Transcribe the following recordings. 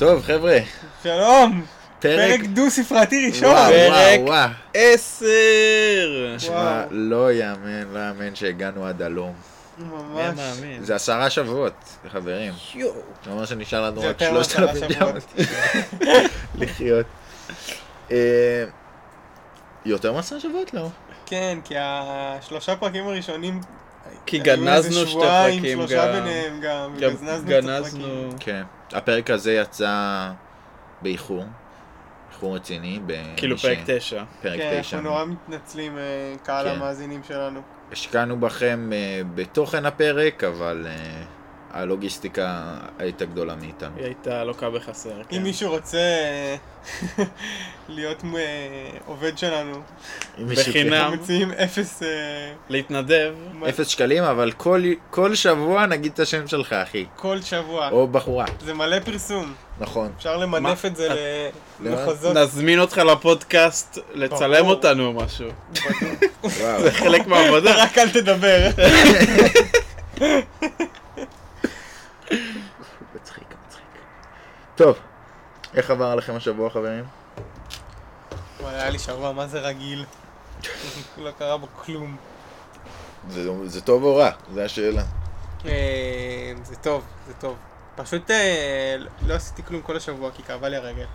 טוב, חבר'ה, שלום! פרק... פרק דו ספרתי ראשון! וואו, פרק- וואו. עשר! שמע. לא יאמן, לא יאמן שהגענו עד הלום. ממש. זה עשרה שבועות, חברים. יואו. זה אומר שנשאר לנו רק שלושת אלפים שבועות. לחיות. אה, יותר מעשרה שבועות? לא. כן, כי השלושה פרקים הראשונים... כי היו איזה גנזנו שתי שבועיים, פרקים שלושה גם. ביניהם גם, גם את גנזנו. הפרקים. כן. הפרק הזה יצא באיחור. איחור רציני. ב- כאילו פרק תשע. פרק כן, תשע. אנחנו נורא מתנצלים, אה, קהל כן. המאזינים שלנו. השקענו בכם אה, בתוכן הפרק, אבל אה, הלוגיסטיקה הייתה גדולה מאיתנו. היא הייתה לוקה בחסר. אם כן. מישהו רוצה אה, להיות אה, עובד שלנו, אם מישהו- בחינם. מציעים אפס... אה, להתנדב. אפס שקלים, אבל כל, כל שבוע נגיד את השם שלך, אחי. כל שבוע. או בחורה. זה מלא פרסום. נכון. אפשר למנף מה? את זה. למחוזות. נזמין אותך לפודקאסט לצלם. אותנו או משהו. וואו. זה חלק מהעבודה. רק אל תדבר. מצחיק, מצחיק. טוב, איך עבר עליכם השבוע, חברים? וואלה, היה לי שבוע, מה זה רגיל? לא קרה בו כלום. זה, זה טוב או רע? זו השאלה. אה, זה טוב, זה טוב. פשוט אה, לא עשיתי כלום כל השבוע כי כאבה לי הרגל.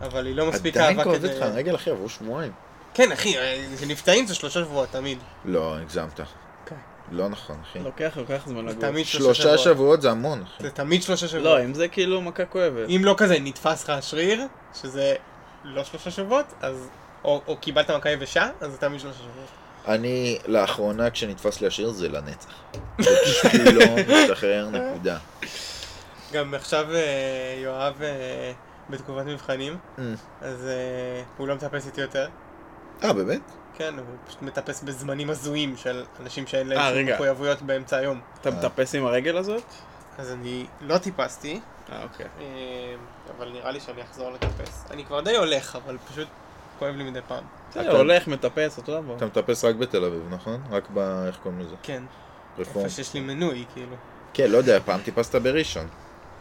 אבל היא לא מספיק עדיין אהבה כואבת כדי... לך רגל, אחי, עברו שבועיים. כן, אחי, אה, כשנפצעים זה שלושה שבועות, תמיד. לא, הגזמת. כן. לא נכון, אחי. לוקח, לוקח זמן זה לגוף. תמיד שלושה שלושה שבועות. זה המון, אחי. זה תמיד שלושה שבועות. לא, אם זה כאילו מכה כואבת. אם לא כזה נתפס לך השריר, שזה לא שלושה שבועות, אז... או, או קיבלת מכה יבשה, אז זה תמיד שלושה שבועות. אני, לאחרונה, כשנתפס לי השיר, זה לנצח. זה פשוט לא משתחרר, נקודה. גם עכשיו אה, יואב אה, בתקופת מבחנים, אה, אז הוא לא מטפס איתי יותר. אה, באמת? כן, הוא פשוט מטפס בזמנים הזויים של אנשים שאין אה, להם שום רגע. מחויבויות באמצע היום. אתה מטפס עם הרגל הזאת? אז אני לא טיפסתי, אה, אוקיי. אה, אבל נראה לי שאני אחזור לטפס. אני כבר די הולך, אבל פשוט כואב לי מדי פעם. בסדר, הולך, מטפס, אותו דבר. אתה מטפס רק בתל אביב, נכון? רק ב... איך קוראים לזה? כן, רפורם. איפה שיש לי מנוי, כאילו. כן, לא יודע, פעם טיפסת בראשון.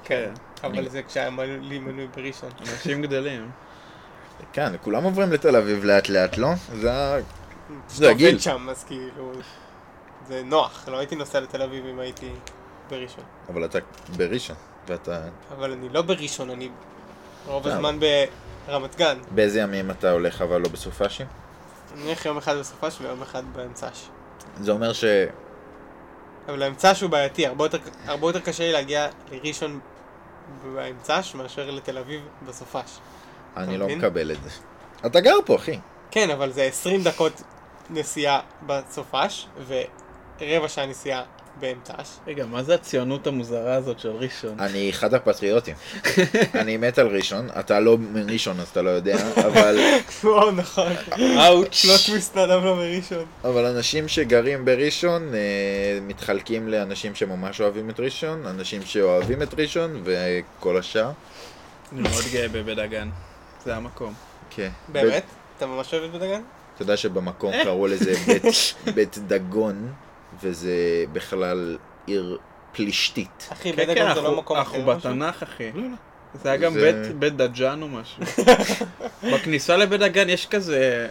כן, אבל זה כשהיה לי מנוי בראשון. אנשים גדלים. כן, כולם עוברים לתל אביב לאט לאט, לא? זה ה... זה הגיל. עובד שם, אז כאילו... זה נוח, לא הייתי נוסע לתל אביב אם הייתי בראשון. אבל אתה בראשון, ואתה... אבל אני לא בראשון, אני רוב. הזמן ברמת גן. באיזה ימים אתה הולך אבל לא בסופאשים? אני הולך יום אחד בסופש ויום אחד באמצעש. זה אומר ש... אבל האמצעש הוא בעייתי, הרבה יותר, הרבה יותר קשה לי להגיע לראשון באמצעש מאשר לתל אביב בסופש. אני לא? מקבל את זה. אתה גר פה, אחי. כן, אבל זה 20 דקות נסיעה בסופש, ורבע שעה נסיעה באמצעש. רגע, מה זה הציונות המוזרה הזאת של ראשון? אני אחד הפטריוטים. אני מת על ראשון, אתה לא מראשון אז אתה לא יודע, אבל, וואו, נכון. אאוץ'. לא טוויסט לאדם לא מראשון. אבל אנשים שגרים בראשון אה, מתחלקים לאנשים שממש אוהבים את ראשון, אנשים שאוהבים את ראשון וכל השאר. אני מאוד גאה בבית דגן. זה המקום. כן. באמת? אתה ממש אוהב את בית הגן? אתה יודע שבמקום קראו לזה בית, בית דגון, וזה בכלל עיר פלישתית. אחי, כן, בית כן, הגן זה לא מקום אחר. אנחנו? בתנ"ך, אחי. לא, לא. זה היה גם בית- בית דג'אן או משהו. בכניסה לבית דגן יש כזה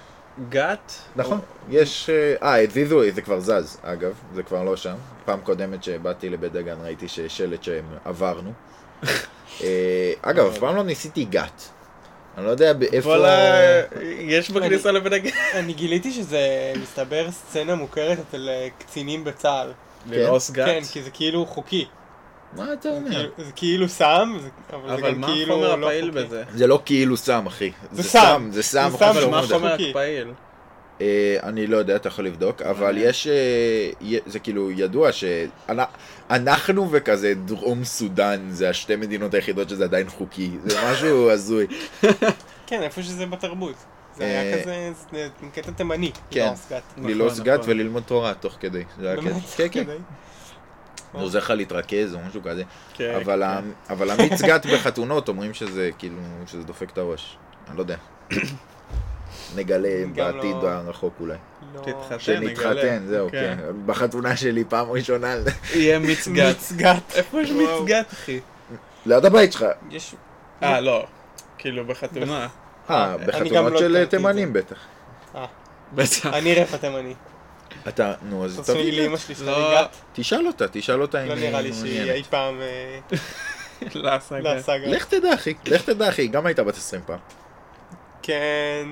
גת. נכון, יש... אה, אה, הזיזו, זה כבר זז, אגב, זה כבר לא שם. פעם קודמת שבאתי לבית דגן ראיתי שיש שלט שהם עברנו. אה, אגב, אף פעם לא ניסיתי גת. אני לא יודע באיפה... וואלה, יש בכניסה לבית דגן. אני גיליתי שזה, מסתבר, סצנה מוכרת אצל אה, קצינים בצה"ל. ללעוס גת. כן, כי זה כאילו חוקי. מה אתה אומר? כאילו- זה כאילו סם, זה- אבל זה אבל גם מה כאילו לא חוקי. זה לא כאילו סם, אחי. זה סם. זה סם. זה אחי, סם, אבל מה מודע. החומר. הפעיל? אה, אני לא יודע, אתה יכול לבדוק, אבל יש... אה, זה כאילו ידוע שאנחנו וכזה דרום סודאן זה השתי מדינות היחידות שזה עדיין חוקי. זה משהו הזוי. כן, איפה שזה בתרבות. זה אה, היה כזה, זה קטע תימני. נכון, גת נכון. וללמוד תורה תוך כדי. באמת? כן, כן. עוזר לך להתרכז או משהו כזה. כן, אבל כן. אבל המיץ גת בחתונות אומרים שזה כאילו, שזה דופק את הראש. אני לא יודע. נגלה גם בעתיד לא- הרחוק אולי. לא. תתחתן, שנתחתן. זהו, כן. כן. בחתונה שלי פעם ראשונה, יהיה מיץ גת. מיץ גת. איפה יש וואו. מיץ גת, אחי? ליד הבית שלך. יש אה, לא. כאילו בחתונה. אה, גם בחתונות לא של תימנים בטח. אה, בטח. אני רפא תימני. אתה, נו, אז תעשו לי תביא לאמא. שלי לא. שתביא גת. תשאל אותה, תשאל אותה אם לא נראה לי שהיא. אי פעם אה, להשגה. להשגה. לך תדע, אחי. לך תדע, אחי. גם הייתה בת 20 פעם. כן,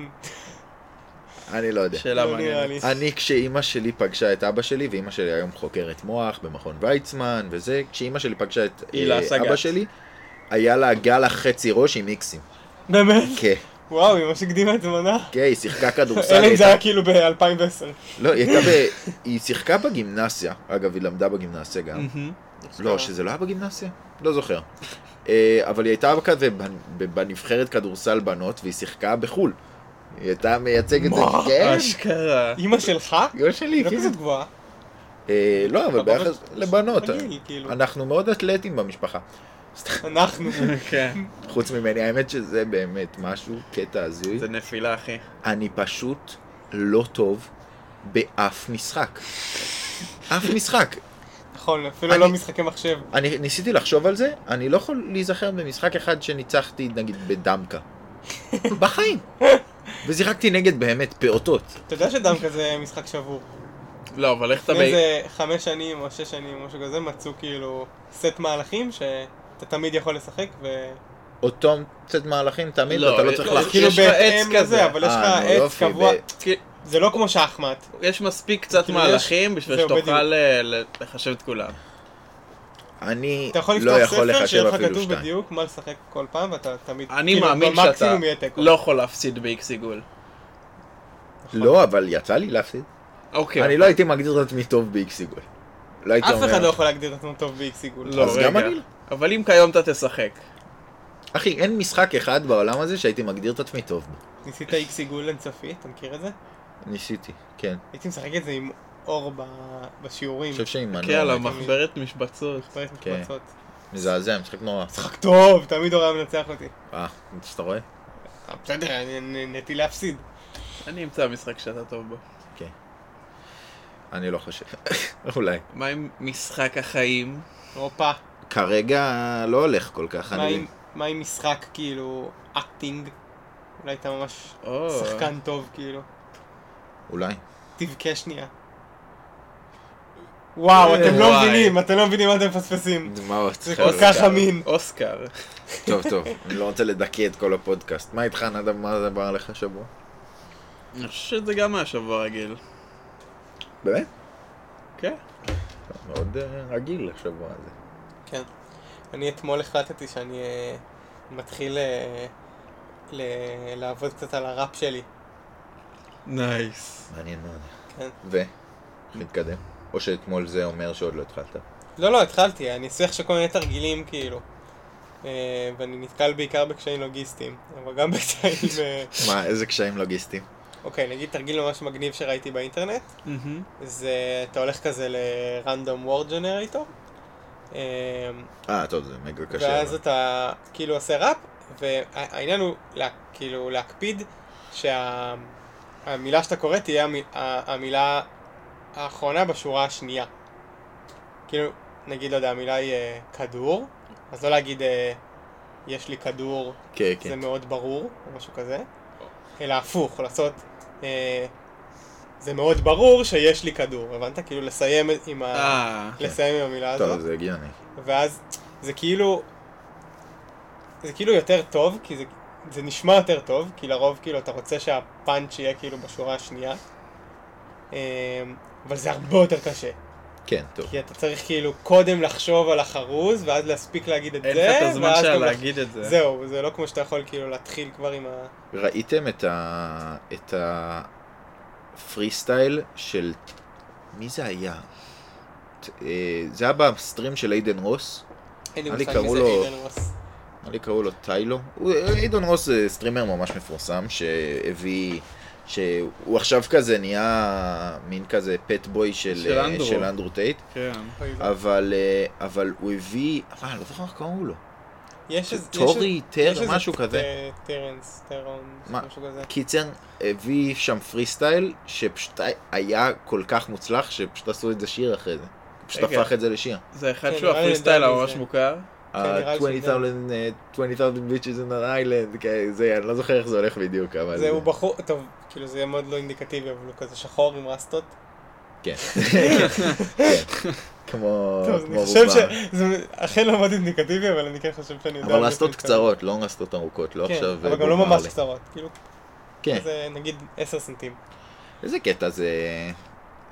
אני לא יודע. שאלה לא מעניינת. אני, כשאימא שלי פגשה את אבא שלי, ואימא שלי היום חוקרת מוח במכון ויצמן וזה, כשאימא שלי פגשה את אה, להשגת. אבא שלי, היה לה גל החצי ראש עם איקסים. באמת? כן, וואו, היא ממש הקדימה את זמנה. כן, היא שיחקה כדורסל. אלא אם זה היה כאילו ב-2010. לא, היא הייתה ב... היא שיחקה בגימנסיה. אגב, היא למדה בגימנסיה גם. לא, שזה לא היה בגימנסיה? לא זוכר. אה, אבל היא הייתה כזה בנ- בנבחרת כדורסל בנות, והיא שיחקה בחו"ל. היא הייתה מייצגת את זה, מה? כן, אשכרה. אימא שלך? אמא שלי, היא לא כן. כזאת גבוהה. לא, אבל ביחס לבנות. כאילו. אנחנו מאוד אתלטים במשפחה. אנחנו. כן. חוץ ממני, האמת שזה באמת משהו, קטע הזוי. זה נפילה, אחי. אני פשוט לא טוב באף משחק. אף משחק. נכון, אפילו לא משחקי מחשב. אני ניסיתי לחשוב על זה, אני לא יכול להיזכר במשחק אחד שניצחתי, נגיד, בדמקה. בחיים. ושיחקתי נגד באמת פעוטות. אתה יודע שדמקה זה משחק שבור. לא, אבל איך אתה לפני. איזה חמש שנים או שש שנים או משהו כזה, מצאו כאילו סט מהלכים שאתה תמיד יכול לשחק ו... אותו סט מהלכים תמיד, לא, אתה לא צריך לא, להחשיב. כאילו יש לך עץ בהתאם כזה. לזה, אבל יש לך אה, נו, עץ קבוע. זה לא כמו שחמט. יש מספיק קצת כאילו, מהלכים בשביל שתוכל. אה, לחשב את כולם. אני אתה יכול לא לפתוח יכול ספר לחשב שיהיה לך אפילו כתוב שתיים. בדיוק מה לשחק כל פעם ואתה תמיד, אני כאילו, מאמין שאתה. לא יכול להפסיד באיקס עיגול. לא, אבל יצא לי להפסיד. אוקיי. אני לא הייתי מגדיר את עצמי טוב באיקס עיגול. לא הייתי אף אומר... אחד לא יכול להגדיר את עצמו טוב באיקס עיגול. לא, אז גם רגע. אני לא. אבל אם כיום אתה תשחק. אחי, אין משחק אחד בעולם הזה שהייתי מגדיר את עצמי טוב בו. ניסית איקס עיגול אינסופי, אתה מכיר את זה? ניסיתי, כן. הייתי משחק את זה עם אור ב- בשיעורים. אני חושב שעם מנוע... כן, על המחברת משבצות. מחברת כן. משבצות. מזעזע, משחק נורא. משחק טוב, תמיד אור היה מנצח אותי. אה, שאתה רואה? אה, בסדר, אני אני נהניתי להפסיד. אני אמצא משחק שאתה טוב בו. אני לא חושב. אולי. מה עם משחק החיים? הופה. כרגע לא הולך כל כך, מה אני... עם- מה עם משחק כאילו acting? אולי אתה ממש שחקן טוב כאילו. אולי. תבכה שנייה. וואו, אתם לא. מבינים, אתם לא מבינים מה אתם מפספסים. דמעות. זה. כל כך אמין. אוסקר. טוב, טוב. אני לא רוצה לדכא את כל הפודקאסט. מה איתך, נדב? מה זה עבר עליך השבוע? אני חושב שזה גם היה שבוע רגיל. באמת? כן. מאוד אה, רגיל השבוע הזה. כן. אני אתמול החלטתי שאני אה, מתחיל אה, ל- לעבוד קצת על הראפ שלי. nice. מעניין מאוד. כן. ו? מתקדם. או שאתמול זה אומר שעוד לא התחלת. לא, לא, התחלתי, אני עושה עכשיו כל מיני תרגילים כאילו. אה, ואני נתקל בעיקר בקשיים לוגיסטיים, אבל גם בקשיים... אה, מה, איזה קשיים לוגיסטיים? אוקיי, נגיד תרגיל ממש מגניב שראיתי באינטרנט. זה אתה הולך כזה ל-random word generator, אה, אה, טוב, זה מגה קשה. ואז. אתה כאילו עושה ראפ, והעניין הוא כאילו להקפיד שהמילה שאתה קורא תהיה המילה האחרונה בשורה השנייה. כאילו, נגיד, לא יודע, המילה היא אה, כדור, אז לא להגיד אה, יש לי כדור, כן, זה כן. מאוד ברור, או משהו כזה, אלא הפוך, לעשות אה, זה מאוד ברור שיש לי כדור, הבנת? כאילו לסיים עם, ה... אה, לסיים עם המילה הזאת. טוב, זה הגיוני. ואז זה כאילו, זה כאילו יותר טוב, כי זה, זה נשמע יותר טוב, כי לרוב כאילו אתה רוצה שהפאנץ' יהיה כאילו בשורה השנייה, אמ, אבל זה הרבה יותר קשה, כן, טוב. כי אתה צריך כאילו קודם לחשוב על החרוז, ואז להספיק להגיד את אין זה, לך את הזמן ואז שלה גם לח- להגיד את זה. זהו, זה לא כמו שאתה יכול כאילו להתחיל כבר עם ה... ראיתם את ה... את הפרי סטייל של... מי זה היה? אה, זה היה ב stream של איידן רוס. אין לי מושג מי זה לו- איידן רוס. נראה לי קראו לו טיילו. איידן רוס זה streamer ממש מפורסם שהביא... שהוא עכשיו כזה נהיה מין כזה pet boy של, של אה, אנדרו. של אנדרו טייט, כן. אבל, אה, אבל הוא הביא, מה, אני לא זוכר איך קראו לו. יש איזה- יש טורי, יש טר, איזה משהו כזה. ט- טרנס, טרון, מה? משהו כזה. קיצר, הביא שם פרי סטייל שפשוט היה כל כך מוצלח שפשוט עשו את זה שיר אחרי זה. פשוט רגע. הפך את זה לשיר. זה אחד כן, שהוא הפרי סטייל הממש. מוכר. נראה לי ה-20,000 אה, 20,000 bitches in an island, כן, זה, אני לא זוכר איך זה הולך בדיוק, אבל... זה הוא בחור, טוב, כאילו זה יהיה מאוד לא אינדיקטיבי, אבל הוא כזה שחור עם רסטות. כן. כן. כמו טוב, כמו אני חושב. שזה אכן לא מאוד אינדיקטיבי, אבל אני כן חושב שאני יודע... אבל רסטות. קצרות, לא רסטות ארוכות, לא כן, עכשיו... אבל גם בוב לא ממש. קצרות, כאילו, כן, זה נגיד 10 סנטים. איזה קטע זה...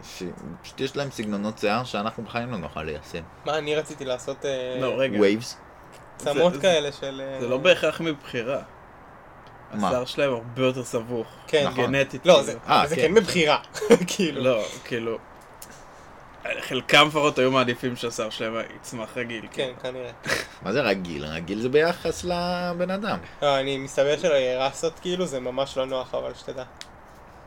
ש- פשוט יש להם סגנונות שיער שאנחנו בחיים לא נוכל ליישם. מה אני רציתי לעשות אה, לא, רגע. וייבס? צמות כאלה של... אה, זה לא בהכרח מבחירה. מה? השיער שלהם הרבה יותר סבוך. כן, נכון. גנטית. לא, כאילו. זה אה, זה כן. כן מבחירה, כאילו. לא, כאילו... חלקם לפחות היו מעדיפים שהשיער שלהם יצמח רגיל. כן, כאילו. כנראה. מה זה רגיל? רגיל זה ביחס לבן אדם. לא, אני מסתבר שלרסות כאילו זה ממש לא נוח, אבל שתדע.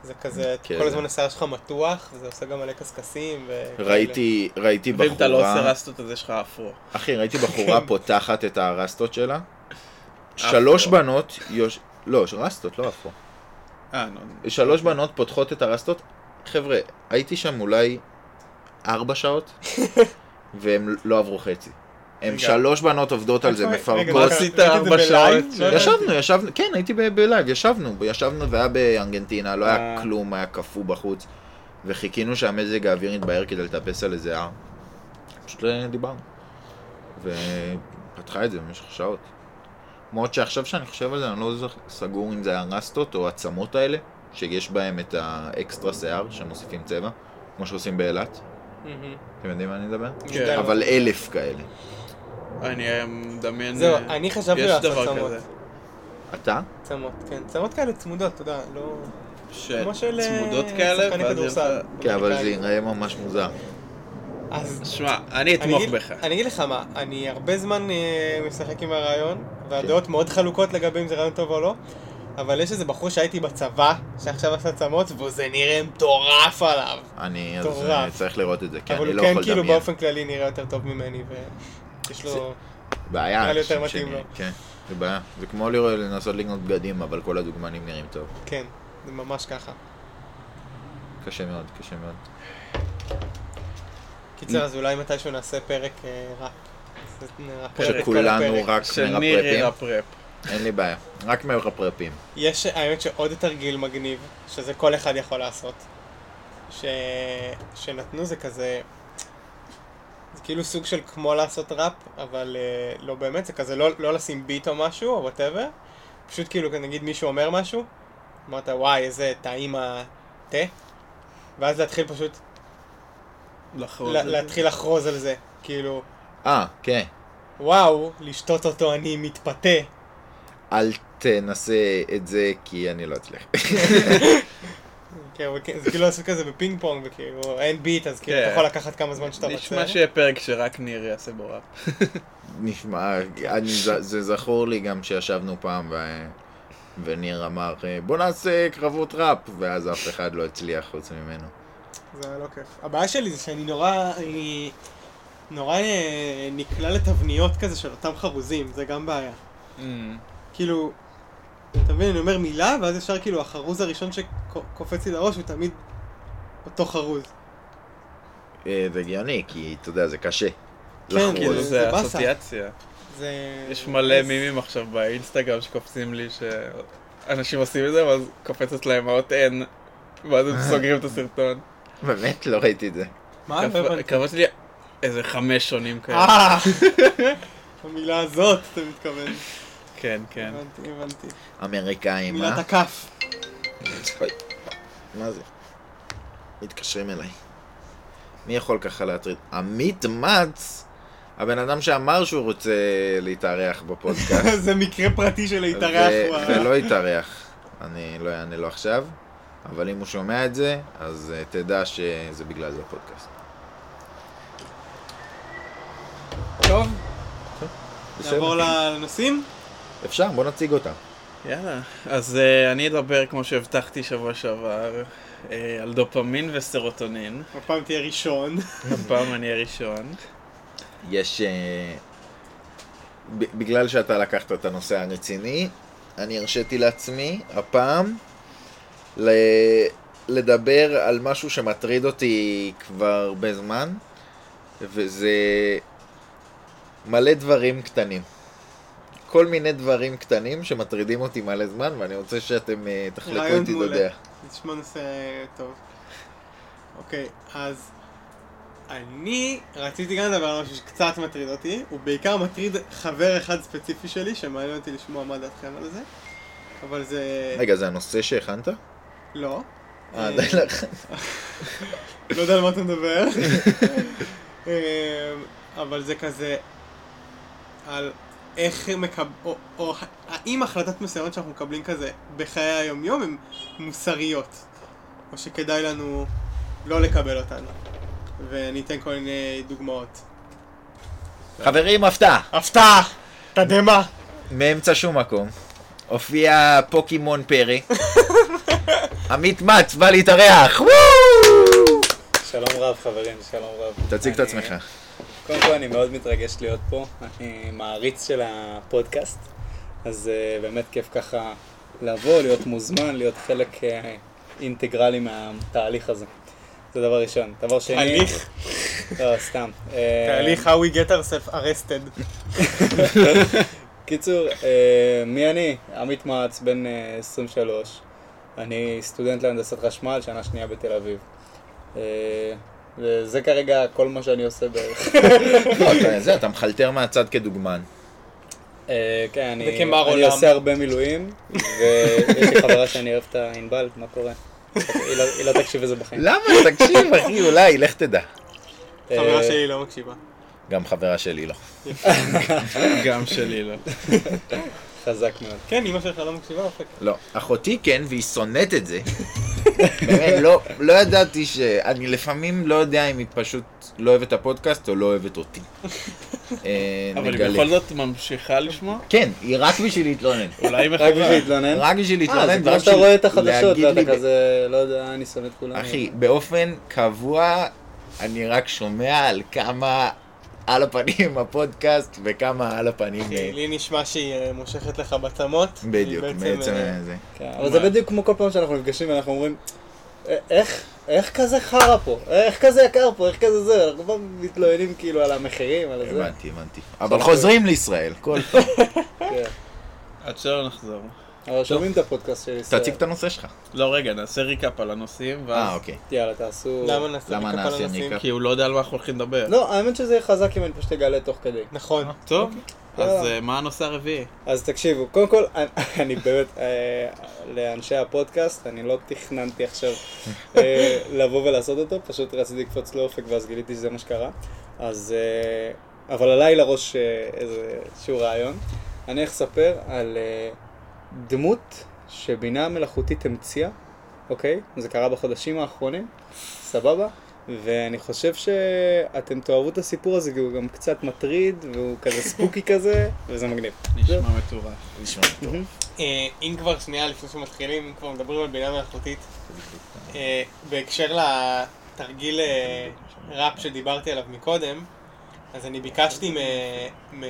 זה כזה, כן. כל הזמן השיער שלך מתוח, וזה עושה גם מלא קשקשים וכאלה. ראיתי, ראיתי ואם אתה לא עושה בחורה, רסטות אז יש לך אפרו. אחי, ראיתי בחורה כן. פותחת את הרסטות שלה. שלוש. בנות, יוש... לא, רסטות, לא אפרו. אה, נו. שלוש בנות פותחות את הרסטות. חבר'ה, הייתי שם אולי ארבע שעות, והם לא עברו חצי. הם. שלוש בנות עובדות על זה, מפרקות. רגע, מה עשית ארבע? שעות? לא. ישבנו, ישבנו, כן, הייתי ב- ב live, ישבנו, ישבנו והיה בארגנטינה, לא היה אה. כלום, היה קפוא בחוץ, וחיכינו שהמזג האוויר יתבהר כדי לטפס על איזה הר. פשוט אה, דיברנו. ופתחה את זה במשך שעות. למרות שעכשיו שאני חושב על זה, אני לא סגור אם זה הראסטות או העצמות האלה, שיש בהם את האקסטרה שיער, שמוסיפים צבע, כמו שעושים באילת. אתם יודעים מה אני מדבר? כן. אבל אלף כאלה. אני מדמיין... זהו, אני חשבתי לעשות צמות. אתה? צמות, כן. צמות כאלה צמודות, אתה יודע, לא... כמו של, אה, צמודות כאלה, שחקני כדורסל. כן, אבל זה. ייראה ממש מוזר. אז שמע, אני אתמוך בך. אני אגיד לך מה, אני הרבה זמן אה, משחק עם הרעיון, כן. והדעות מאוד חלוקות לגבי אם זה רעיון טוב או לא, אבל יש איזה בחור שהייתי בצבא, שעכשיו עשה צמות, וזה נראה מטורף עליו. אני מטורף. צריך לראות את זה, כי אבל אני הוא לא כן יכול כאילו לדמיין. באופן כללי נראה יותר טוב ממני, ויש לו... בעיה, נראה לי יותר מתאים לו. כן, זה בעיה. זה כמו לנסות לקנות בגדים, אבל כל הדוגמנים נראים טוב. כן, זה ממש ככה. קשה מאוד, קשה מאוד. קיצר, אז אולי מתישהו נעשה פרק אה, ראפ. שכולנו. רק מרפרפים. רפרפ. אין לי בעיה. רק מרפרפים. יש, האמת שעוד תרגיל מגניב, שזה כל אחד יכול לעשות, ש... שנתנו זה כזה, זה כאילו סוג של כמו לעשות rap, אבל אה, לא באמת, זה כזה לא, לא לשים beat או משהו, או whatever, פשוט כאילו נגיד מישהו אומר משהו, אמרת וואי איזה טעים התה, ואז להתחיל פשוט, לחרוז לה. להתחיל לחרוז על זה, כאילו, אה, כן. וואו, לשתות אותו אני מתפתה. אל תנסה את זה, כי אני לא אצליח. כן, כן, זה כאילו לעשות כזה בפינג פונג, וכאילו אין beat, אז כאילו כן. אתה יכול לקחת כמה זמן שאתה רוצה. נשמע שיהיה פרק שרק ניר יעשה בו rap. נשמע, אני, זה, זה זכור לי גם שישבנו פעם ו... וניר אמר, בוא נעשה קרבות rap, ואז אף אחד לא הצליח חוץ ממנו. זה לא כיף. הבעיה שלי זה שאני נורא, אני נורא אה, נקלע לתבניות כזה של אותם חרוזים, זה גם בעיה. כאילו, אתה מבין, אני אומר מילה, ואז ישר כאילו החרוז הראשון שקופץ לי לראש הוא תמיד אותו חרוז. אה, זה הגיוני, כי אתה יודע, זה קשה. כן. כאילו זה זה. אסוציאציה. זה... יש מלא מימים עכשיו באינסטגרם שקופצים לי שאנשים עושים את זה, ואז קופצת להם האות N, ואז הם סוגרים את הסרטון. באמת, לא ראיתי את זה. מה? לא. קפץ לי איזה חמש שונים כאלה. אה! המילה הזאת, אתה מתכוון. כן, כן. הבנתי, הבנתי. אמריקאים, מילת אה? הכף. מה זה? מתקשרים אליי. מי יכול ככה להטריד? עמית מצ, הבן אדם שאמר שהוא רוצה להתארח בפודקאסט. זה מקרה פרטי של להתארח. ולא התארח. אני לא אענה לו עכשיו, אבל אם הוא שומע את זה, אז אה, תדע שזה בגלל זה הפודקאסט. טוב. נעבור לנושאים? אפשר, בוא נציג אותם. יאללה. אז אה, אני אדבר, כמו שהבטחתי שבוע שעבר, אה, על דופמין וסרוטונין. הפעם תהיה ראשון. הפעם אני הראשון. יש... אה, ב- בגלל שאתה לקחת את הנושא הרציני, אני הרשיתי לעצמי, הפעם, ל- לדבר על משהו שמטריד אותי כבר הרבה זמן, וזה מלא דברים קטנים. כל מיני דברים קטנים שמטרידים אותי מלא זמן, ואני רוצה שאתם אה, תחלקו רעיון איתי מעולה. דודיה. נשמע נושא טוב. אוקיי, אז אני רציתי גם לדבר על משהו שקצת מטריד אותי, הוא בעיקר מטריד חבר אחד ספציפי שלי, שמעניין אותי לשמוע מה דעתכם על זה, אבל זה... רגע, זה הנושא שהכנת? לא. אה, אה, די לך. לא יודע על מה אתה מדבר. אבל זה כזה על איך מקב... או, או האם החלטות מסוימות שאנחנו מקבלים כזה בחיי היום-יום הן מוסריות, או שכדאי לנו לא לקבל אותן. ואני אתן כל מיני דוגמאות. חברים, הפתעה. הפתעה! תדהמה! מאמצע שום מקום. הופיע פוקימון פרי. עמית מצ בא להתארח. שלום רב חברים, שלום רב. תציג את עצמך. קודם כל אני מאוד מתרגש להיות פה, אני מעריץ של הפודקאסט, אז uh, באמת כיף ככה לבוא, להיות מוזמן, להיות חלק uh, אינטגרלי מהתהליך הזה. זה דבר ראשון. דבר שני... תהליך, לא, סתם. אה, תהליך how we get ourselves arrested. קיצור, מי אני? עמית מעץ, בן אה, 23. אני סטודנט להנדסת חשמל, שנה שנייה בתל אביב. וזה כרגע כל מה שאני עושה בערך. אתה- זה, אתה מחלטר מהצד כדוגמן. אה, כן, אני. עושה הרבה מילואים, ויש לי חברה שאני אוהב אותה, ענבל, מה קורה? היא לא, לא תקשיב לזה בחיים. למה? תקשיב, אחי, אולי, לך תדע. חברה אה, שלי לא מקשיבה. גם חברה שלי לא. גם שלי לא. חזק מאוד. כן, אמא שלך לא מקשיבה, אופק. לא. אחותי כן, והיא שונאת את זה. באמת, לא, לא ידעתי ש... אני לפעמים לא יודע אם היא פשוט לא אוהבת את הפודקאסט או לא אוהבת אותי. אה, אבל היא נגלה. בכל זאת ממשיכה לשמוע? כן, היא רק בשביל להתלונן. אולי היא רק. בשביל להתלונן? רק בשביל אה, להתלונן. זה כמו ורק שאתה בשביל רואה את החדשות להגיד ואתה כזה, לא יודע, אני שונא את כולם. אחי, באופן קבוע אני רק שומע על כמה על הפנים הפודקאסט וכמה על הפנים... אה, לי נשמע שהיא אה, מושכת לך בצמות. בדיוק, בעצם אה, אה, זה. כן, אבל זה בדיוק כמו כל פעם שאנחנו נפגשים ואנחנו אומרים, "א- איך, איך כזה חרא פה? איך כזה יקר פה? איך כזה זה? אנחנו כבר מתלוננים כאילו על המחירים, על זה. הבנתי, הבנתי. אבל חוזרים לישראל, כל פעם. כן. עד שלא נחזור. אבל שומעים את הפודקאסט של ישראל. תציג את הנושא שלך. לא, רגע, נעשה ריקאפ על הנושאים, אה, ואז... אוקיי. יאללה, תעשו... למה נעשה ריקאפ על הנושאים? כי הוא לא יודע על מה אנחנו הולכים לדבר. לא, האמת שזה יהיה חזק אם אני פשוט אגלה תוך כדי. נכון. טוב, אז יאללה. אה, מה הנושא הרביעי? אז תקשיבו, קודם כל, אני- באמת, אה, לאנשי הפודקאסט, אני לא תכננתי עכשיו אה, לבוא ולעשות אותו, פשוט רציתי לקפוץ לאופק ואז גיליתי שזה מה שקרה. אז, אה, אבל עליי לראש אה, איזשהו רעיון. אני לספר על אה, דמות שבינה מלאכותית המציאה, אוקיי? זה קרה בחודשים האחרונים, סבבה? ואני חושב שאתם תאהבו את הסיפור הזה, כי הוא גם קצת מטריד, והוא כזה ספוקי כזה, וזה מגניב. נשמע מטורף. נשמע. אה, אם כבר שנייה לפני שמתחילים, אם כבר מדברים על בינה מלאכותית, אה, בהקשר לתרגיל אה, ראפ שדיברתי עליו מקודם, אז אני ביקשתי מ- מ-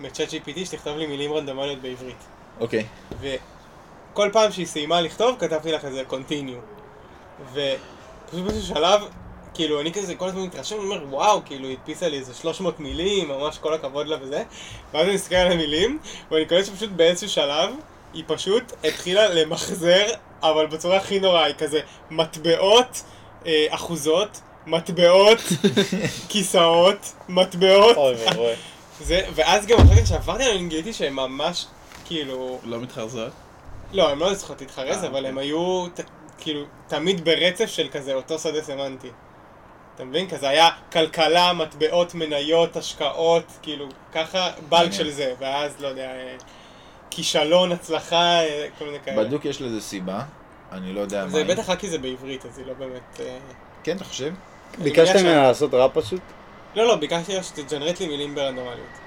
מ-chat GPT שתכתוב לי מילים רנדומליות בעברית. אוקיי. וכל פעם שהיא סיימה לכתוב, כתבתי לך איזה continue. ופשוט באיזשהו שלב, כאילו, אני כזה כל הזמן מתרשם, אני אומר, וואו, כאילו, היא הדפיסה לי איזה 300 מילים, ממש כל הכבוד לה וזה. ואז אני מסתכל על המילים, ואני קולט שפשוט באיזשהו שלב, היא פשוט התחילה למחזר, אבל בצורה הכי נוראה, היא כזה מטבעות, אה, אחוזות, מטבעות, כיסאות, מטבעות. אוי ואבוי. ואז גם אחר כך שעברתי עליהם, אני גיליתי שהם ממש, כאילו, לא מתחרזות? לא, הם לא צריכות להתחרז, אה, אבל אוקיי. הם היו, כאילו, תמיד ברצף של כזה אותו שדה סמנטי. אתה מבין? כזה היה כלכלה, מטבעות, מניות, השקעות, כאילו, ככה בלק מעניין. של זה, ואז, לא יודע, אה, כישלון, הצלחה, אה, כל מיני כאלה. בדוק יש לזה סיבה. אני לא יודע מה זה. בטח רק כי זה בעברית, אז היא לא באמת... כן, אתה חושב? ביקשת ממנה לעשות ראפ פשוט? לא, לא, ביקשתי שתג'נרט לי מילים ברנדומליות.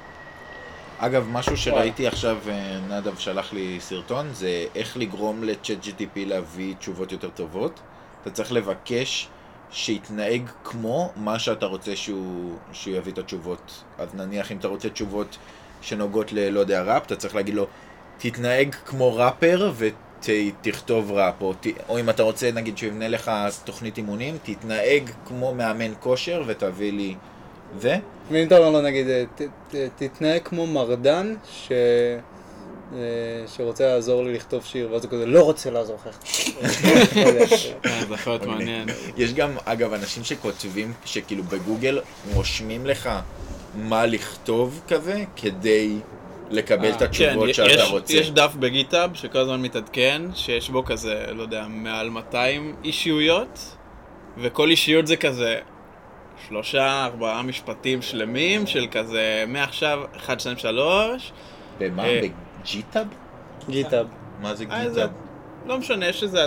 אגב, משהו שראיתי עכשיו, אה, נדב שלח לי סרטון, זה איך לגרום לצ'אט GTP להביא תשובות יותר טובות. אתה צריך לבקש שיתנהג כמו מה שאתה רוצה שהוא, שהוא יביא את התשובות. אז נניח אם אתה רוצה תשובות שנוגעות ל... לא יודע, ראפ, אתה צריך להגיד לו, תתנהג כמו ראפר ותכתוב ראפ. או, ת- או אם אתה רוצה, נגיד, שהוא יבנה לך תוכנית אימונים, תתנהג כמו מאמן כושר ותביא לי זה? ואם אתה אומר לו נגיד, אה, ת- ת- תתנהג כמו מרדן ש... אה, שרוצה לעזור לי לכתוב שיר, ואז הוא כזה לא רוצה לעזור לך. אה, זה יכול להיות מעניין. יש גם, אגב, אנשים שכותבים, שכאילו בגוגל רושמים לך מה לכתוב כזה, כדי לקבל את כן, התשובות יש- שאתה רוצה. יש דף ב-GitHub שכל הזמן מתעדכן, שיש בו כזה, לא יודע, מעל 200 אישיויות, וכל אישיות זה כזה שלושה, ארבעה משפטים שלמים של כזה, מעכשיו, 1, 2, 3. במה? אה, ב-GitHub? GitHub. מה זה אה, זה- GitHub? לא משנה, יש איזה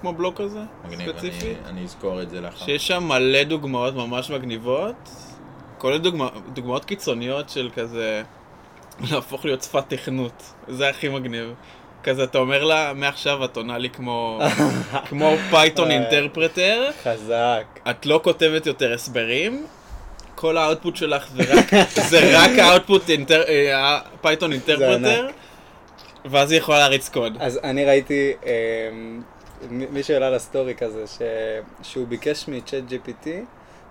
כמו בלוק כזה, ספציפי. אני- אני אזכור את זה לאחר. שיש שם מלא דוגמאות ממש מגניבות, כולל דוגמא, דוגמאות קיצוניות של כזה להפוך להיות שפת תכנות, זה הכי מגניב. כזה, אתה אומר לה, מעכשיו את עונה לי כמו, כמו Python interpreter, חזק. את לא כותבת יותר הסברים, כל ה output שלך זה רק, זה רק ה output inter, אה, Python interpreter. ואז היא יכולה להריץ קוד. אז אני ראיתי, אה, מ- מישהו העלה לסטורי כזה, ש... שהוא ביקש מצ'אט GPT,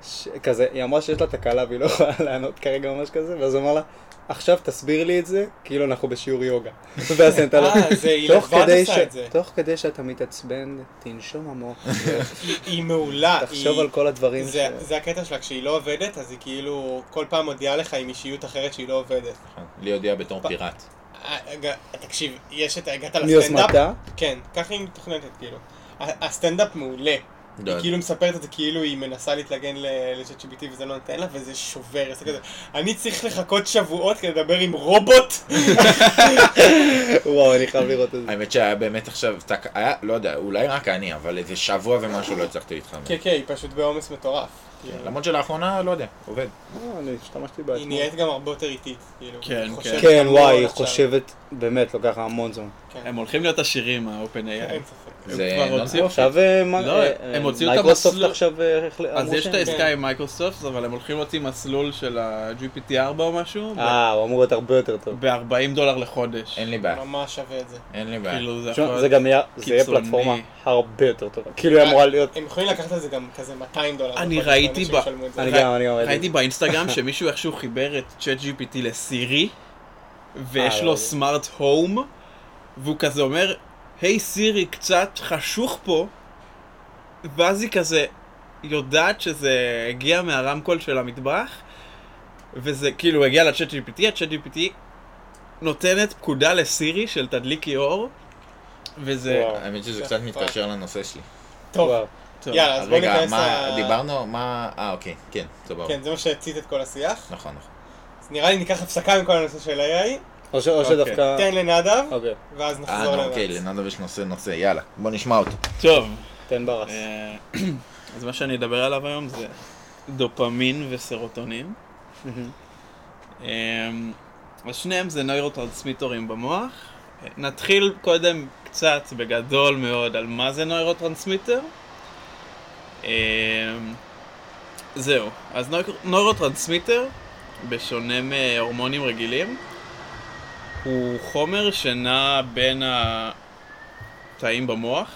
ש... כזה, היא אמרה שיש לה תקלה והיא לא יכולה לענות כרגע ממש כזה, ואז הוא אמר לה, עכשיו תסביר לי את זה, כאילו אנחנו בשיעור יוגה. ואז נתנה לו, אה, "תוך כדי ש-. תוך כדי שאתה מתעצבן, תנשום עמוק, היא- מעולה. תחשוב על כל הדברים ש... זה, זה הקטע שלה, כשהיא לא עובדת, אז היא כאילו כל פעם מודיעה לך עם אישיות אחרת שהיא לא עובדת. לי הודיע בתור פיראט. אה, תקשיב, יש את, הגעת לסטנדאפ? מיוזמתה, כן, ככה היא מתוכננת, כאילו. הסטנדאפ מעולה. היא כאילו מספרת את זה כאילו היא מנסה להתלגן ל-chat GPT וזה לא נותן לה, וזה שובר, זה כזה, אני צריך לחכות שבועות כדי לדבר עם רובוט? וואו, אני חייב לראות את זה. האמת שהיה באמת עכשיו, היה, לא יודע, אולי רק אני, אבל איזה שבוע ומשהו לא הצלחתי להתחמם. כן, כן, היא פשוט בעומס מטורף. כאילו. למרות שלאחרונה, לא יודע, עובד. אה, אני השתמשתי בה היא. נהיית גם הרבה יותר איטית, כאילו. כן, כן. כן, המון וואי, היא. חושבת, באמת, לוקח המון זמן. כן, הם הולכים להיות עשירים, ה-OpenAI. זה. עכשיו אה, מה- לא, אה, הם הוציאו את מייקרוסופט המסלול- עכשיו אז יש את העסקה עם מייקרוסופט, אבל הם הולכים להוציא מסלול של ה-GPT4 או משהו, אה, הוא אמור להיות הרבה יותר טוב. ב-40 דולר לחודש. אין לי בעיה, ממש שווה את זה. אין לי בעיה. כאילו זה גם יהיה. פלטפורמה הרבה יותר טובה. כאילו היא אמורה להיות... הם יכולים לקחת את זה גם כזה 200 דולר. אני בחודש, ראיתי ב-. אני גם, אני גם... ראיתי באינסטגרם שמישהו איכשהו חיבר את צ'אט GPT לסירי, ויש אה, לו לא. סמארט הום, והוא כזה אומר, היי סירי, קצת חשוך פה, ואז היא כזה יודעת שזה הגיע מהרמקול של המטבח, וזה כאילו הגיע לצ'אט GPT, הצ'אט GPT נותנת פקודה לסירי של תדליקי אור, וזה... האמת שזה זה קצת. מתקשר לנושא שלי. טוב, יאללה, אז בוא רגע, ניכנס מה, ל... דיברנו, מה, אה, אוקיי, כן, סבבה. כן, זה מה שהצית את כל השיח. נכון, נכון. אז נראה לי ניקח הפסקה עם כל הנושא של AI, או ש- או אוקיי. שדווקא... תן לנדב, אוקיי, ואז אה, נחזור נו, אוקיי, לנאץ. לנדב יש נושא נושא, יאללה, בוא נשמע אותו. טוב, תן ברס. אה, אז מה שאני אדבר עליו היום זה דופמין וסרוטונין. מהמם. אמ, אז שניהם זה נוירוטרנסמיטורים במוח. נתחיל קודם קצת בגדול מאוד על מה זה נוירוטרנסמיטר. אמ, זהו, אז נויר- נוירוטרנסמיטר, בשונה מהורמונים רגילים, הוא חומר שנע בין התאים במוח,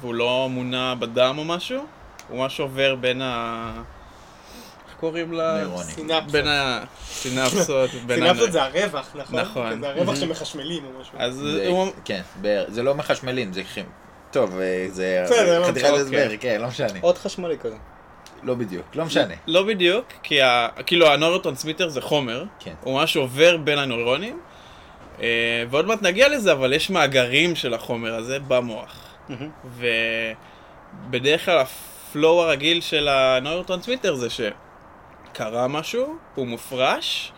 והוא לא מונע בדם או משהו, הוא ממש עובר בין ה... איך קוראים לה? נוירונים. סינפסות. בין הסינפסות, בין סינפסות זה הרווח, נכון? נכון. כן, זה הרווח Mhm. שמחשמלים או משהו. אז זה- הוא... כן, זה לא מחשמלים, זה. טוב, אה, זה חתיכת. הסבר, כן, לא משנה. עוד חשמלי כזה. לא בדיוק, לא משנה. לא בדיוק, כי ה... כאילו הנוירוטרנסמיטר זה חומר, כן. הוא ממש עובר בין הנוירונים, אה, ועוד מעט נגיע לזה, אבל יש מאגרים של החומר הזה במוח. ובדרך כלל ה flow הרגיל של הנוירוטרנסמיטר זה שקרה משהו, הוא מופרש,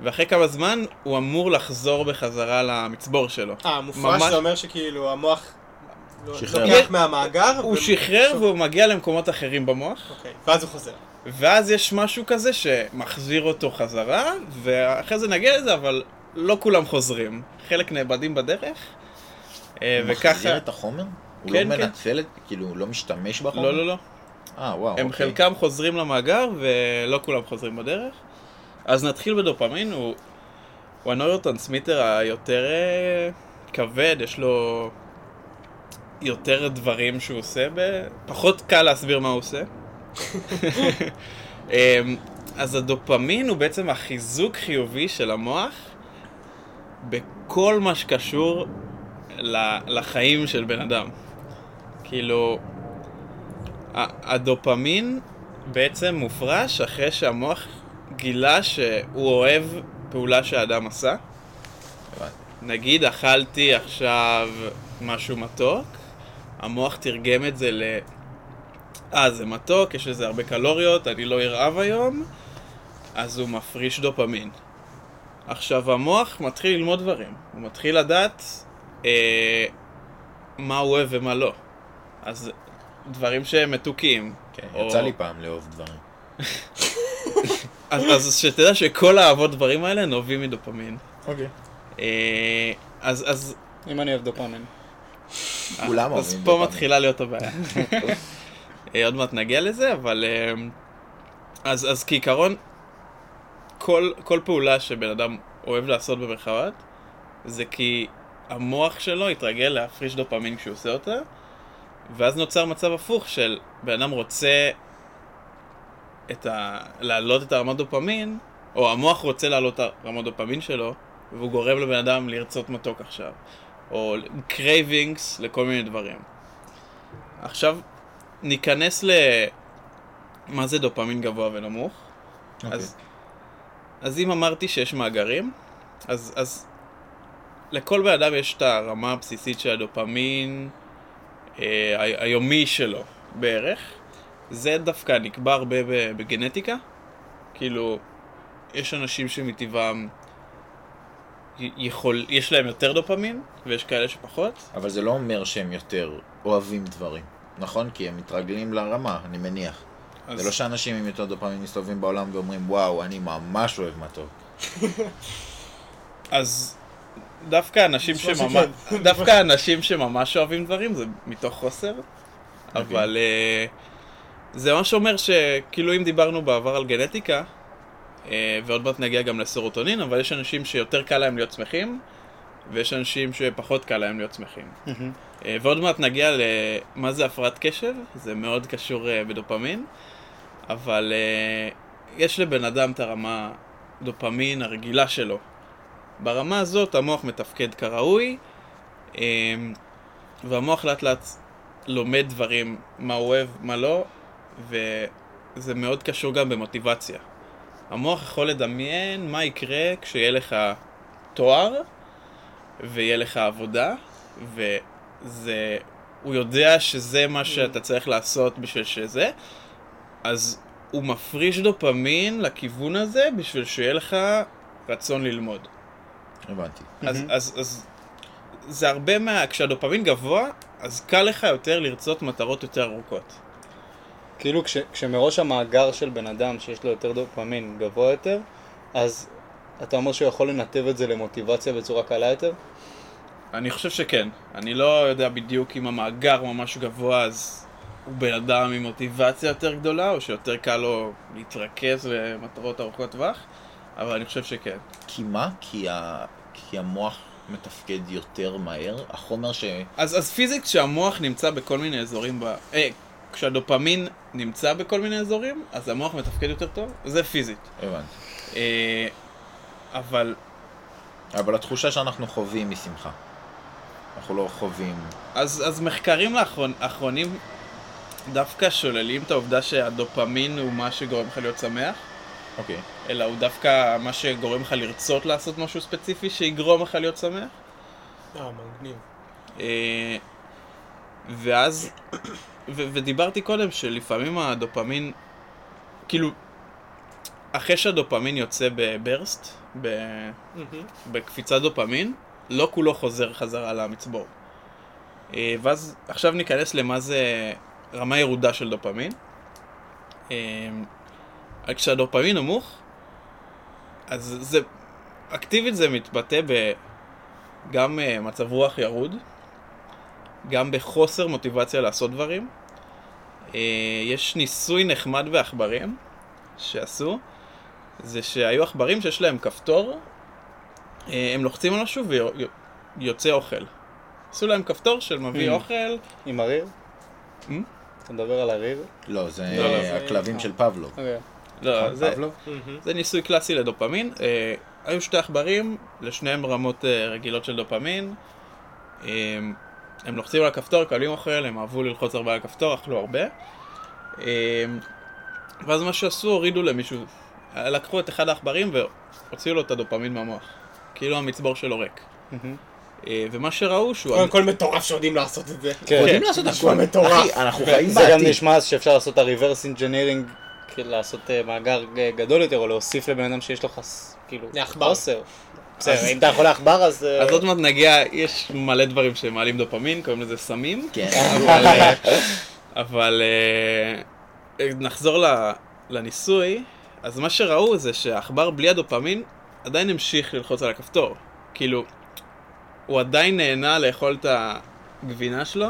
ואחרי כמה זמן הוא אמור לחזור בחזרה למצבור שלו. אה, מופרש ממש- זה אומר שכאילו המוח שחרר. לוקח מהמאגר. הוא ו- שחרר והוא מגיע למקומות אחרים במוח, אוקיי, ואז הוא חוזר. ואז יש משהו כזה שמחזיר אותו חזרה, ואחרי זה נגיע לזה, אבל לא כולם חוזרים. חלק נאבדים בדרך, אה, הוא וככה... מחזיר את החומר? הוא כן, לא כן. מנצל את, כאילו, הוא לא משתמש בחומר? לא, לא, לא. אה, וואו, הם אוקיי. חלקם חוזרים למאגר, ולא כולם חוזרים בדרך. אז נתחיל בדופמין, הוא, הוא הנוירוטרנסמיטר היותר אה, כבד, יש לו יותר דברים שהוא עושה, ב... פחות קל להסביר מה הוא עושה. אמ, אז הדופמין הוא בעצם החיזוק חיובי של המוח בכל מה שקשור לחיים של בן אדם. כאילו, הדופמין בעצם מופרש אחרי שהמוח גילה שהוא אוהב פעולה שהאדם עשה. נגיד אכלתי עכשיו משהו מתוק, המוח תרגם את זה ל... אה, זה מתוק, יש לזה הרבה קלוריות, אני לא ארעב היום, אז הוא מפריש דופמין. עכשיו המוח מתחיל ללמוד דברים, הוא מתחיל לדעת אה, מה הוא אוהב ומה לא. אז דברים שהם מתוקים. כן, או- יצא לי פעם לאהוב דברים. אז, אז שתדע שכל האהבות דברים האלה נובעים מדופמין. אוקיי. אה, אז, אז אם אני אוהב דופמין. כולם אז פה. מתחילה להיות הבעיה. אה, עוד מעט נגיע לזה, אבל... אה, אז, אז כעיקרון, כל, כל פעולה שבן אדם אוהב לעשות במרכאות, זה כי המוח שלו התרגל להפריש דופמין כשהוא עושה אותה, ואז נוצר מצב הפוך של בן אדם רוצה את ה... להעלות את הרמת דופמין, או המוח רוצה להעלות את הרמת דופמין שלו, והוא גורם לבן אדם לרצות מתוק עכשיו. או cravings לכל מיני דברים. עכשיו ניכנס ל... מה זה דופמין גבוה ונמוך. אוקיי. אז, אז אם אמרתי שיש מאגרים, אז, אז לכל בן אדם יש את הרמה הבסיסית של הדופמין אה, היומי שלו בערך. זה דווקא נקבע הרבה בגנטיקה. כאילו, יש אנשים שמטבעם יכול, יש להם יותר דופמין, ויש כאלה שפחות. אבל זה לא אומר שהם יותר אוהבים דברים, נכון? כי הם מתרגלים לרמה, אני מניח. אז- זה לא שאנשים עם יותר דופמין מסתובבים בעולם ואומרים, וואו, אני ממש אוהב מתוק. אז דווקא אנשים שממש... דווקא אנשים שממש אוהבים דברים, זה מתוך חוסר. אבל אה, זה ממש אומר שכאילו אם דיברנו בעבר על גנטיקה, ועוד מעט נגיע גם לסרוטונין, אבל יש אנשים שיותר קל להם להיות שמחים, ויש אנשים שפחות קל להם להיות שמחים. אה, ועוד מעט נגיע למה זה הפרעת קשב, זה מאוד קשור אה, בדופמין, אבל אה, יש לבן אדם את הרמה דופמין הרגילה שלו. ברמה הזאת המוח מתפקד כראוי, אה, והמוח לאט לאט לומד דברים, מה הוא אוהב, מה לא, וזה מאוד קשור גם במוטיבציה. המוח יכול לדמיין מה יקרה כשיהיה לך תואר, ויהיה לך עבודה, וזה... הוא יודע שזה מה שאתה צריך לעשות בשביל שזה, אז הוא מפריש דופמין לכיוון הזה בשביל שיהיה לך רצון ללמוד. הבנתי. אז, אז, אז זה הרבה מה... כשהדופמין גבוה, אז קל לך יותר לרצות מטרות יותר ארוכות. כאילו כש, כשמראש המאגר של בן אדם שיש לו יותר דופמין גבוה יותר, אז אתה אומר שהוא יכול לנתב את זה למוטיבציה בצורה קלה יותר? אני חושב שכן. אני לא יודע בדיוק אם המאגר ממש גבוה, אז הוא בן אדם עם מוטיבציה יותר גדולה, או שיותר קל לו להתרכז למטרות ארוכות טווח, אבל אני חושב שכן. כי מה? כי, ה... כי המוח מתפקד יותר מהר? החומר ש... אז, אז פיזית כשהמוח נמצא בכל מיני אזורים ב... אה, כשהדופמין נמצא בכל מיני אזורים, אז המוח מתפקד יותר טוב, זה פיזית. הבנתי. אה, אבל אבל התחושה שאנחנו חווים היא שמחה. אנחנו לא חווים... אז, אז מחקרים לאחרון, האחרונים דווקא שוללים את העובדה שהדופמין הוא מה שגורם לך להיות שמח, אוקיי. אלא הוא דווקא מה שגורם לך לרצות לעשות משהו ספציפי שיגרום לך להיות שמח. אה, מגניב. אה, ואז, ו- ודיברתי קודם שלפעמים הדופמין, כאילו, אחרי שהדופמין יוצא בברסט, ב- בקפיצת דופמין, לא כולו חוזר חזרה למצבור. אה, ואז עכשיו ניכנס למה זה רמה ירודה של דופמין. אה, כשהדופמין נמוך, אז זה, אקטיבית זה מתבטא בגם אה, מצב רוח ירוד, גם בחוסר מוטיבציה לעשות דברים. אה, יש ניסוי נחמד בעכברים שעשו, זה שהיו עכברים שיש להם כפתור, אה, הם לוחצים על משהו ויוצא אוכל. עשו להם כפתור של מביא Mm. אוכל, עם הריר? Hmm? אתה מדבר על הריר? לא, זה לא, לא, הכלבים אה. של פבלו. אוקיי. לא, נכון, זה, פבלוב? זה ניסוי קלאסי לדופמין. אה, היו שתי עכברים, לשניהם רמות אה, רגילות של דופמין. אה, הם לוחצים על הכפתור, קלים אוכל, הם אהבו ללחוץ הרבה על הכפתור, אכלו הרבה. אה, ואז מה שעשו, הורידו למישהו, לקחו את אחד העכברים והוציאו לו את הדופמין מהמוח. כאילו המצבור שלו ריק. אה, ומה שראו שהוא... קודם כל מטורף שיודעים לעשות את זה. כן. יודעים לעשות נשמע הכל. מטורף. אחי, אנחנו חיים זה גם בעתיד. נשמע שאפשר לעשות את ה-reverse engineering, כאילו לעשות אה, מאגר ג- גדול יותר, או להוסיף לבן אדם שיש לו חס... כאילו, לעכבר. חוסר. בסדר, אם אתה יכול לעכבר אז... אה, אז עוד מעט נגיע, יש מלא דברים שמעלים דופמין, קוראים לזה סמים. כן. אבל, אה, אה, נחזור לניסוי, אז מה שראו זה שהעכבר בלי הדופמין עדיין המשיך ללחוץ על הכפתור. כאילו, הוא עדיין נהנה לאכול את הגבינה שלו,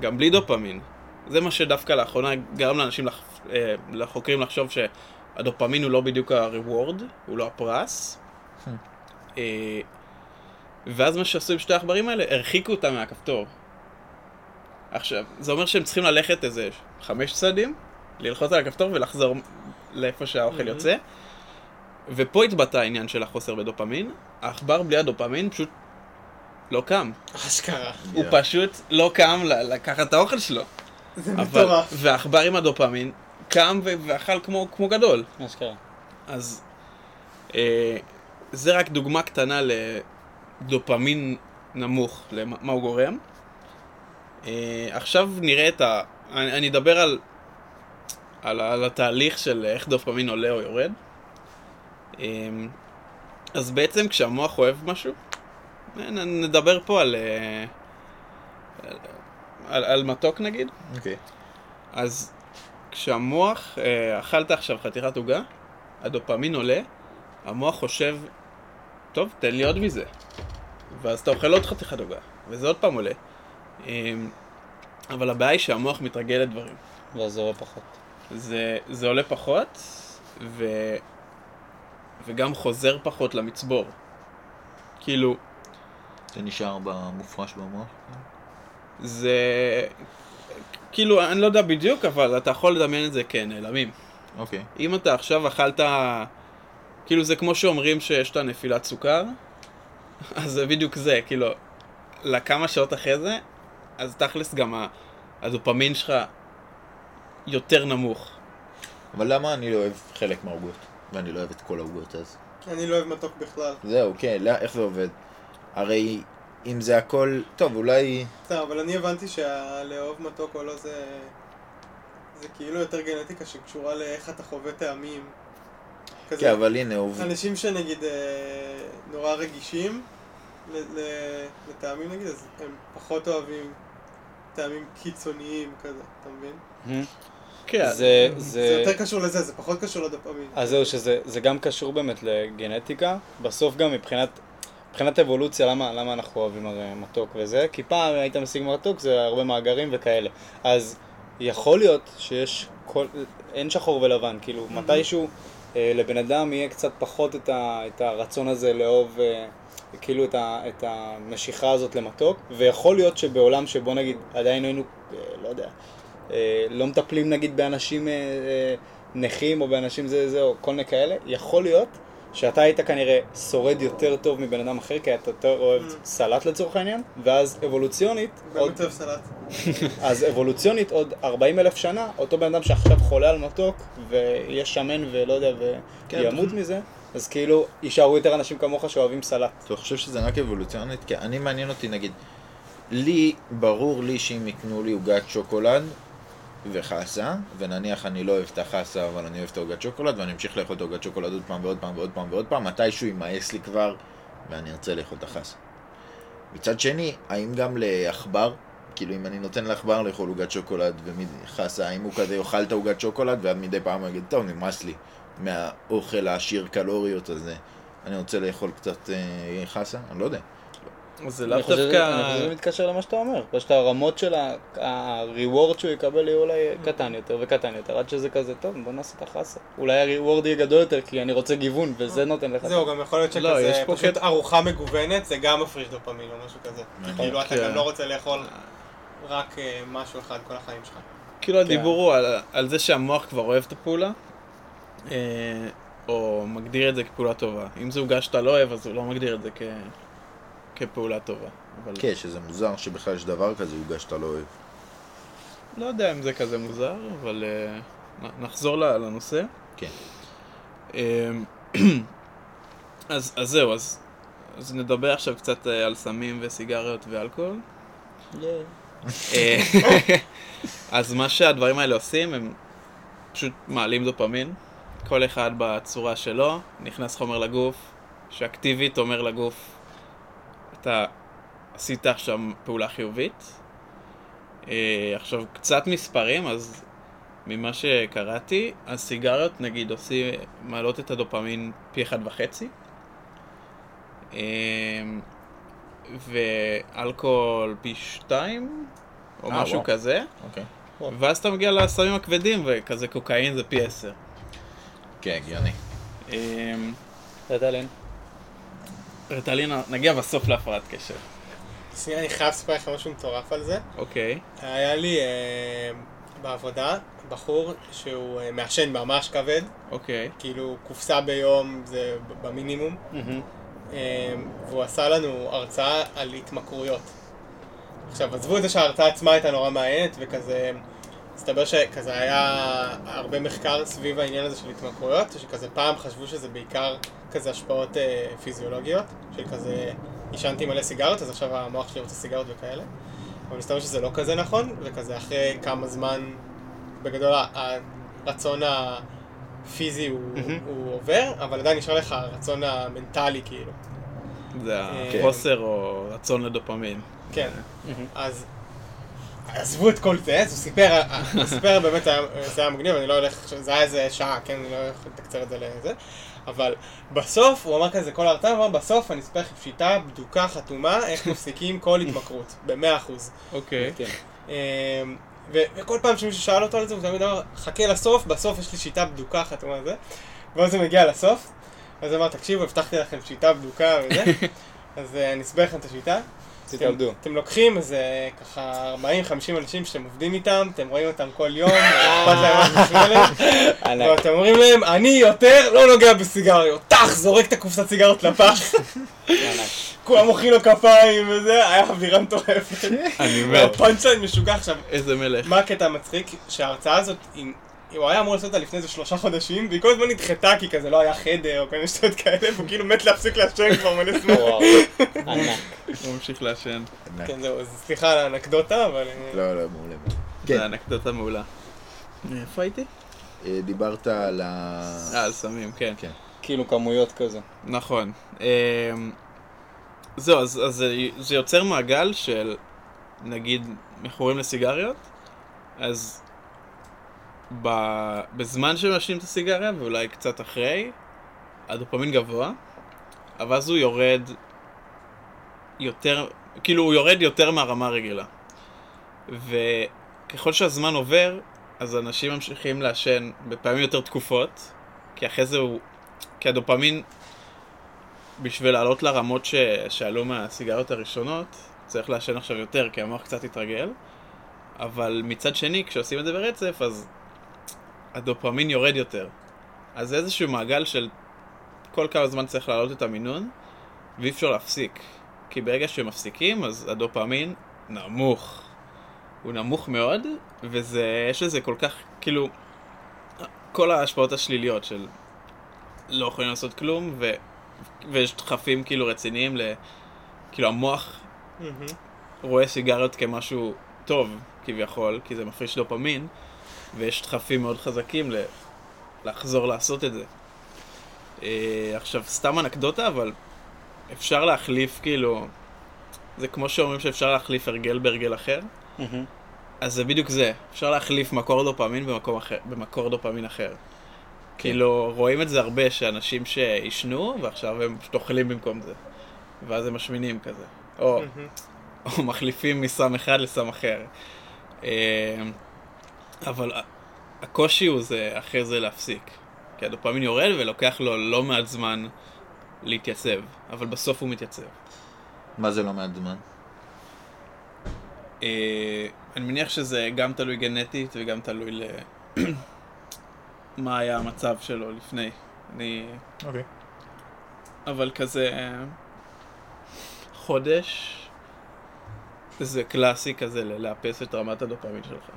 גם בלי דופמין. זה מה שדווקא לאחרונה גרם לאנשים, לח... לחוקרים לחשוב שהדופמין הוא לא בדיוק ה-reward, הוא לא הפרס. אה, ואז מה שעשו עם שתי העכברים האלה, הרחיקו אותם מהכפתור. עכשיו, זה אומר שהם צריכים ללכת איזה חמש צעדים, ללחוץ על הכפתור ולחזור לאיפה שהאוכל Mhm. יוצא. ופה התבטא העניין של החוסר בדופמין. העכבר בלי הדופמין פשוט לא קם. אשכרה. הוא פשוט לא קם ל- לקחת את האוכל שלו. זה אבל, מטורף. והעכבר עם הדופמין קם ו- ואכל כמו, כמו גדול. אשכרה. אז אה, זה רק דוגמה קטנה לדופמין נמוך, למה מה הוא גורם. אה, עכשיו נראה את ה... אני, אני אדבר על, על, על התהליך של איך דופמין עולה או יורד. אה, אז בעצם כשהמוח אוהב משהו, אה, נדבר פה על, אה, על, על מתוק נגיד. אוקיי. אז כשהמוח, אה, אכלת עכשיו חתיכת עוגה, הדופמין עולה, המוח חושב, טוב, תן לי עוד מזה. ואז אתה אוכל עוד חתיכת עוגה, וזה עוד פעם עולה. אה, אבל הבעיה היא שהמוח מתרגל לדברים. ואז זה עולה פחות. זה, זה עולה פחות, ו... וגם חוזר פחות למצבור. כאילו, זה נשאר במופרש במוח? זה... כאילו, אני לא יודע בדיוק, אבל אתה יכול לדמיין את זה כנעלמים. אוקיי. אם אתה עכשיו אכלת, כאילו זה כמו שאומרים שיש את הנפילת סוכר, אז זה בדיוק זה, כאילו, לכמה שעות אחרי זה, אז תכלס גם הדופמין שלך יותר נמוך. אבל למה אני לא אוהב חלק מהעוגות? ואני לא אוהב את כל העוגות אז? אני לא אוהב מתוק בכלל. זהו, כן, לא, איך זה עובד? הרי אם זה הכל... טוב, אולי... בסדר, אבל אני הבנתי שהלאהוב מתוק או לא זה... זה כאילו יותר גנטיקה שקשורה לאיך אתה חווה טעמים. כזה. כן, אבל הנה, עובד... אנשים שנגיד אה, נורא רגישים ל- ל- לטעמים נגיד, אז הם פחות אוהבים טעמים קיצוניים כזה, אתה מבין? כן, זה, זה זה... יותר קשור לזה, זה פחות קשור לדופמין. אז זהו, שזה זה גם קשור באמת לגנטיקה. בסוף גם מבחינת, מבחינת אבולוציה, למה, למה אנחנו אוהבים הרי מתוק וזה? כי פעם היית משיג מתוק, זה הרבה מאגרים וכאלה. אז יכול להיות שיש כל... אין שחור ולבן, כאילו מתישהו אה, לבן אדם יהיה קצת פחות את, ה, את הרצון הזה לאהוב... אה, כאילו את, ה, את המשיכה הזאת למתוק, ויכול להיות שבעולם שבו נגיד עדיין היינו, אה, לא יודע, אה, לא מטפלים נגיד באנשים אה, אה, נכים או באנשים זה זה או כל מיני כאלה, יכול להיות שאתה היית כנראה שורד יותר טוב מבן אדם אחר, כי אתה יותר אוהב Mm. סלט לצורך העניין, ואז אבולוציונית, עוד, באמת אוהב סלט. אז אבולוציונית עוד 40 אלף שנה, אותו בן אדם שעכשיו חולה על מתוק ויהיה שמן ולא יודע כן, וימות מזה, אז כאילו יישארו יותר אנשים כמוך שאוהבים סלט. אתה חושב שזה רק אבולוציונית? כי אני מעניין אותי, נגיד, לי, ברור לי שאם יקנו לי עוגת שוקולד וחסה, ונניח אני לא אוהב את החסה, אבל אני אוהב את העוגת שוקולד, ואני אמשיך לאכול את העוגת שוקולד עוד פעם ועוד פעם ועוד פעם ועוד פעם, מתישהו יימאס לי כבר, ואני ארצה לאכול את החסה. מצד שני, האם גם לעכבר, כאילו אם אני נותן לעכבר לאכול עוגת שוקולד וחסה, האם הוא כזה יאכל את העוגת שוקולד, ואז מדי פעם הוא יגיד, טוב, נמאס לי מהאוכל העשיר קלוריות הזה, אני רוצה לאכול קצת אה, חסה? אני לא יודע. זה לאו חושב- אני דווקא... חושב שזה מתקשר למה שאתה אומר. פשוט הרמות של ה- ה-reward שהוא יקבל יהיה אולי קטן יותר וקטן יותר, עד שזה כזה, טוב, בוא נעשה את החסה. אולי ה-reward יהיה גדול יותר, כי אני רוצה גיוון, וזה נותן לך. זהו, גם יכול להיות לא, שכזה, פשוט ארוחה מגוונת זה גם מפריש דופמין או משהו כזה. נכון. כאילו אתה כן. גם לא רוצה לאכול רק אה, משהו אחד כל החיים שלך. כאילו הדיבור הוא על, על זה שהמוח כבר אוהב את הפעולה, אה, או מגדיר את זה כפעולה טובה. אם זה עוגה שאתה לא אוהב, אז הוא לא מגדיר את זה כ... כפעולה טובה. אבל כן, שזה מוזר שבכלל יש דבר כזה, עוגה שאתה לא אוהב. לא יודע אם זה כזה מוזר, אבל נ- נחזור לנושא. כן. אה, אז, אז זהו, אז, אז נדבר עכשיו קצת אה, על סמים וסיגריות ואלכוהול. אה, אז מה שהדברים האלה עושים, הם פשוט מעלים דופמין. כל אחד בצורה שלו, נכנס חומר לגוף, שאקטיבית אומר לגוף, אתה עשית עכשיו פעולה חיובית. אה, עכשיו, קצת מספרים, אז ממה שקראתי, הסיגריות נגיד עושים, מעלות את הדופמין פי אחד וחצי. אה, ואלכוהול פי שתיים, או אה, משהו וואו. כזה. אוקיי. ואז אתה מגיע לסמים הכבדים, וכזה קוקאין זה פי עשר. כן, הגיוני. אמ, רטלין. רטלין, נגיע בסוף להפרעת קשב. שנייה, אני חייב לספר לך משהו מטורף על זה. אוקיי. היה לי אה, בעבודה בחור שהוא אה, מעשן ממש כבד, אוקיי. כאילו קופסה ביום זה במינימום, אה, והוא עשה לנו הרצאה על התמכרויות. עכשיו, עזבו את זה שההרצאה עצמה הייתה נורא מעניינת, וכזה, מסתבר שכזה היה הרבה מחקר סביב העניין הזה של התמכרויות, שכזה פעם חשבו שזה בעיקר כזה השפעות אה, פיזיולוגיות, של כזה, עישנתי מלא סיגריות, אז עכשיו המוח שלי רוצה סיגריות וכאלה. אבל מסתבר שזה לא כזה נכון, וכזה אחרי כמה זמן, בגדול הרצון הפיזי הוא, מהמם. הוא עובר, אבל עדיין נשאר לך הרצון המנטלי כאילו. זה אה, החוסר או רצון לדופמין. כן. אז עזבו את כל זה, אז הוא סיפר, הוא סיפר באמת, זה היה מגניב, אני לא הולך, זה היה איזה שעה, כן, אני לא הולך לתקצר את זה לזה, אבל בסוף, הוא אמר כזה, כל ההרצאה, הוא אמר, בסוף אני אספר לכם שיטה בדוקה, חתומה, איך מפסיקים כל התמכרות, במאה אחוז. אוקיי. כן. אמ, וכל פעם שמישהו שאל אותו על זה, הוא תמיד אמר, חכה לסוף, בסוף יש לי שיטה בדוקה חתומה על זה. ואז זה מגיע לסוף, אז הוא אמר, תקשיבו, הבטחתי לכם שיטה בדוקה וזה, אז אה, אני אסביר לכם את השיטה. תתאבדו. אתם, אתם לוקחים איזה ככה 40-50 אנשים שאתם עובדים איתם, אתם רואים אותם כל יום, אכפת להם מה ענק. ואתם אומרים להם, אני יותר לא נוגע בסיגריות, טח, זורק את הקופסת סיגריות לפח. כולם מוחאים לו כפיים וזה, היה אווירה מטורפת. אני מת. הפאנצ'ליין משוגע עכשיו. איזה מלך. מה הקטע המצחיק? שההרצאה הזאת, הוא היה אמור לעשות אותה לפני איזה שלושה חודשים, והיא כל הזמן נדחתה כי כזה לא היה חדר או כל מיני שטויות כאלה, והוא כאילו מת להפסיק לעשן כבר מלא זמן. וואו. ענק. הוא ממשיך לעשן. כן, זהו, אז סליחה על האנקדוטה, אבל... אה, לא, לא, מעולה. כן. זה אנקדוטה מעולה. איפה הייתי? אה, דיברת על ה... אה, על סמים, כן. כן. כאילו כמויות כזה. נכון. זהו, אז, זה יוצר מעגל של, נגיד, מכורים לסיגריות, אז ב, בזמן שמעשנים את הסיגריה, ואולי קצת אחרי, הדופמין גבוה, אבל אז הוא יורד יותר, כאילו הוא יורד יותר מהרמה הרגילה. וככל שהזמן עובר, אז אנשים ממשיכים לעשן בפעמים יותר תקופות, כי אחרי זה הוא... כי הדופמין, בשביל לעלות לרמות ש... שעלו מהסיגריות הראשונות, צריך לעשן עכשיו יותר, כי המוח קצת התרגל. אבל מצד שני, כשעושים את זה ברצף, אז הדופמין יורד יותר. אז זה איזשהו מעגל של כל כמה זמן צריך להעלות את המינון, ואי אפשר להפסיק. כי ברגע שמפסיקים, אז הדופמין נמוך. הוא נמוך מאוד, וזה, יש לזה כל כך, כאילו, כל ההשפעות השליליות של לא יכולים לעשות כלום, ו, ויש דחפים כאילו רציניים ל... כאילו המוח מהמם. רואה סיגריות כמשהו טוב, כביכול, כי זה מפריש דופמין, ויש דחפים מאוד חזקים ל... לחזור לעשות את זה. אה, עכשיו, סתם אנקדוטה, אבל אפשר להחליף כאילו... זה כמו שאומרים שאפשר להחליף הרגל בהרגל אחר, מהמם. אז זה בדיוק זה. אפשר להחליף מקור דופמין במקום אחר, במקור דופמין אחר. כאילו, רואים את זה הרבה, שאנשים שעישנו, ועכשיו הם פשוט אוכלים במקום זה. ואז הם משמינים כזה. או, מהמם. או מחליפים מסם אחד לסם אחר. אה, אבל הקושי הוא זה אחרי זה להפסיק. כי הדופמין יורד ולוקח לו לא מעט זמן להתייצב, אבל בסוף הוא מתייצב. מה זה לא מעט זמן? אה, אני מניח שזה גם תלוי גנטית וגם תלוי ל... מה היה המצב שלו לפני. אני... אוקיי. אבל כזה... חודש, זה קלאסי כזה לאפס את רמת הדופמין שלך.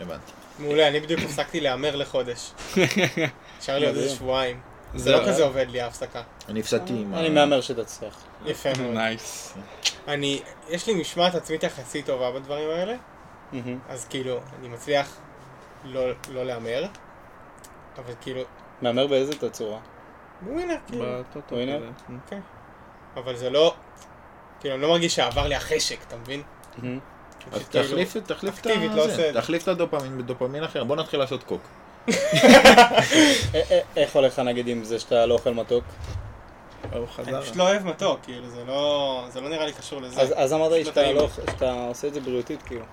הבנתי. מעולה, אני בדיוק הפסקתי להמר לחודש. נשאר לי עוד איזה. שבועיים. זה זהו. לא כזה עובד לי ההפסקה. אני הפסדתי עם. אני מהמר שתצליח. יפה מאוד. nice. אני, יש לי משמעת עצמית יחסית טובה בדברים האלה. אז כאילו, אני מצליח לא לא להמר, אבל כאילו, מהמר באיזה תצורה? ווינר, כאילו. בטוטו ווינר? כזה. אבל זה לא, כאילו, אני לא מרגיש שעבר לי החשק, אתה מבין? אז תחליף תחליף את לא זה. תחליף את הדופמין בדופמין אחר. בוא נתחיל לעשות קוק. א- א- איך הולך לך נגיד עם זה שאתה לא אוכל מתוק? אני. פשוט לא אוהב מתוק, כאילו, זה לא, זה לא נראה לי קשור לזה. אז אז אמרת לי לא שאתה עושה את זה בריאותית כאילו.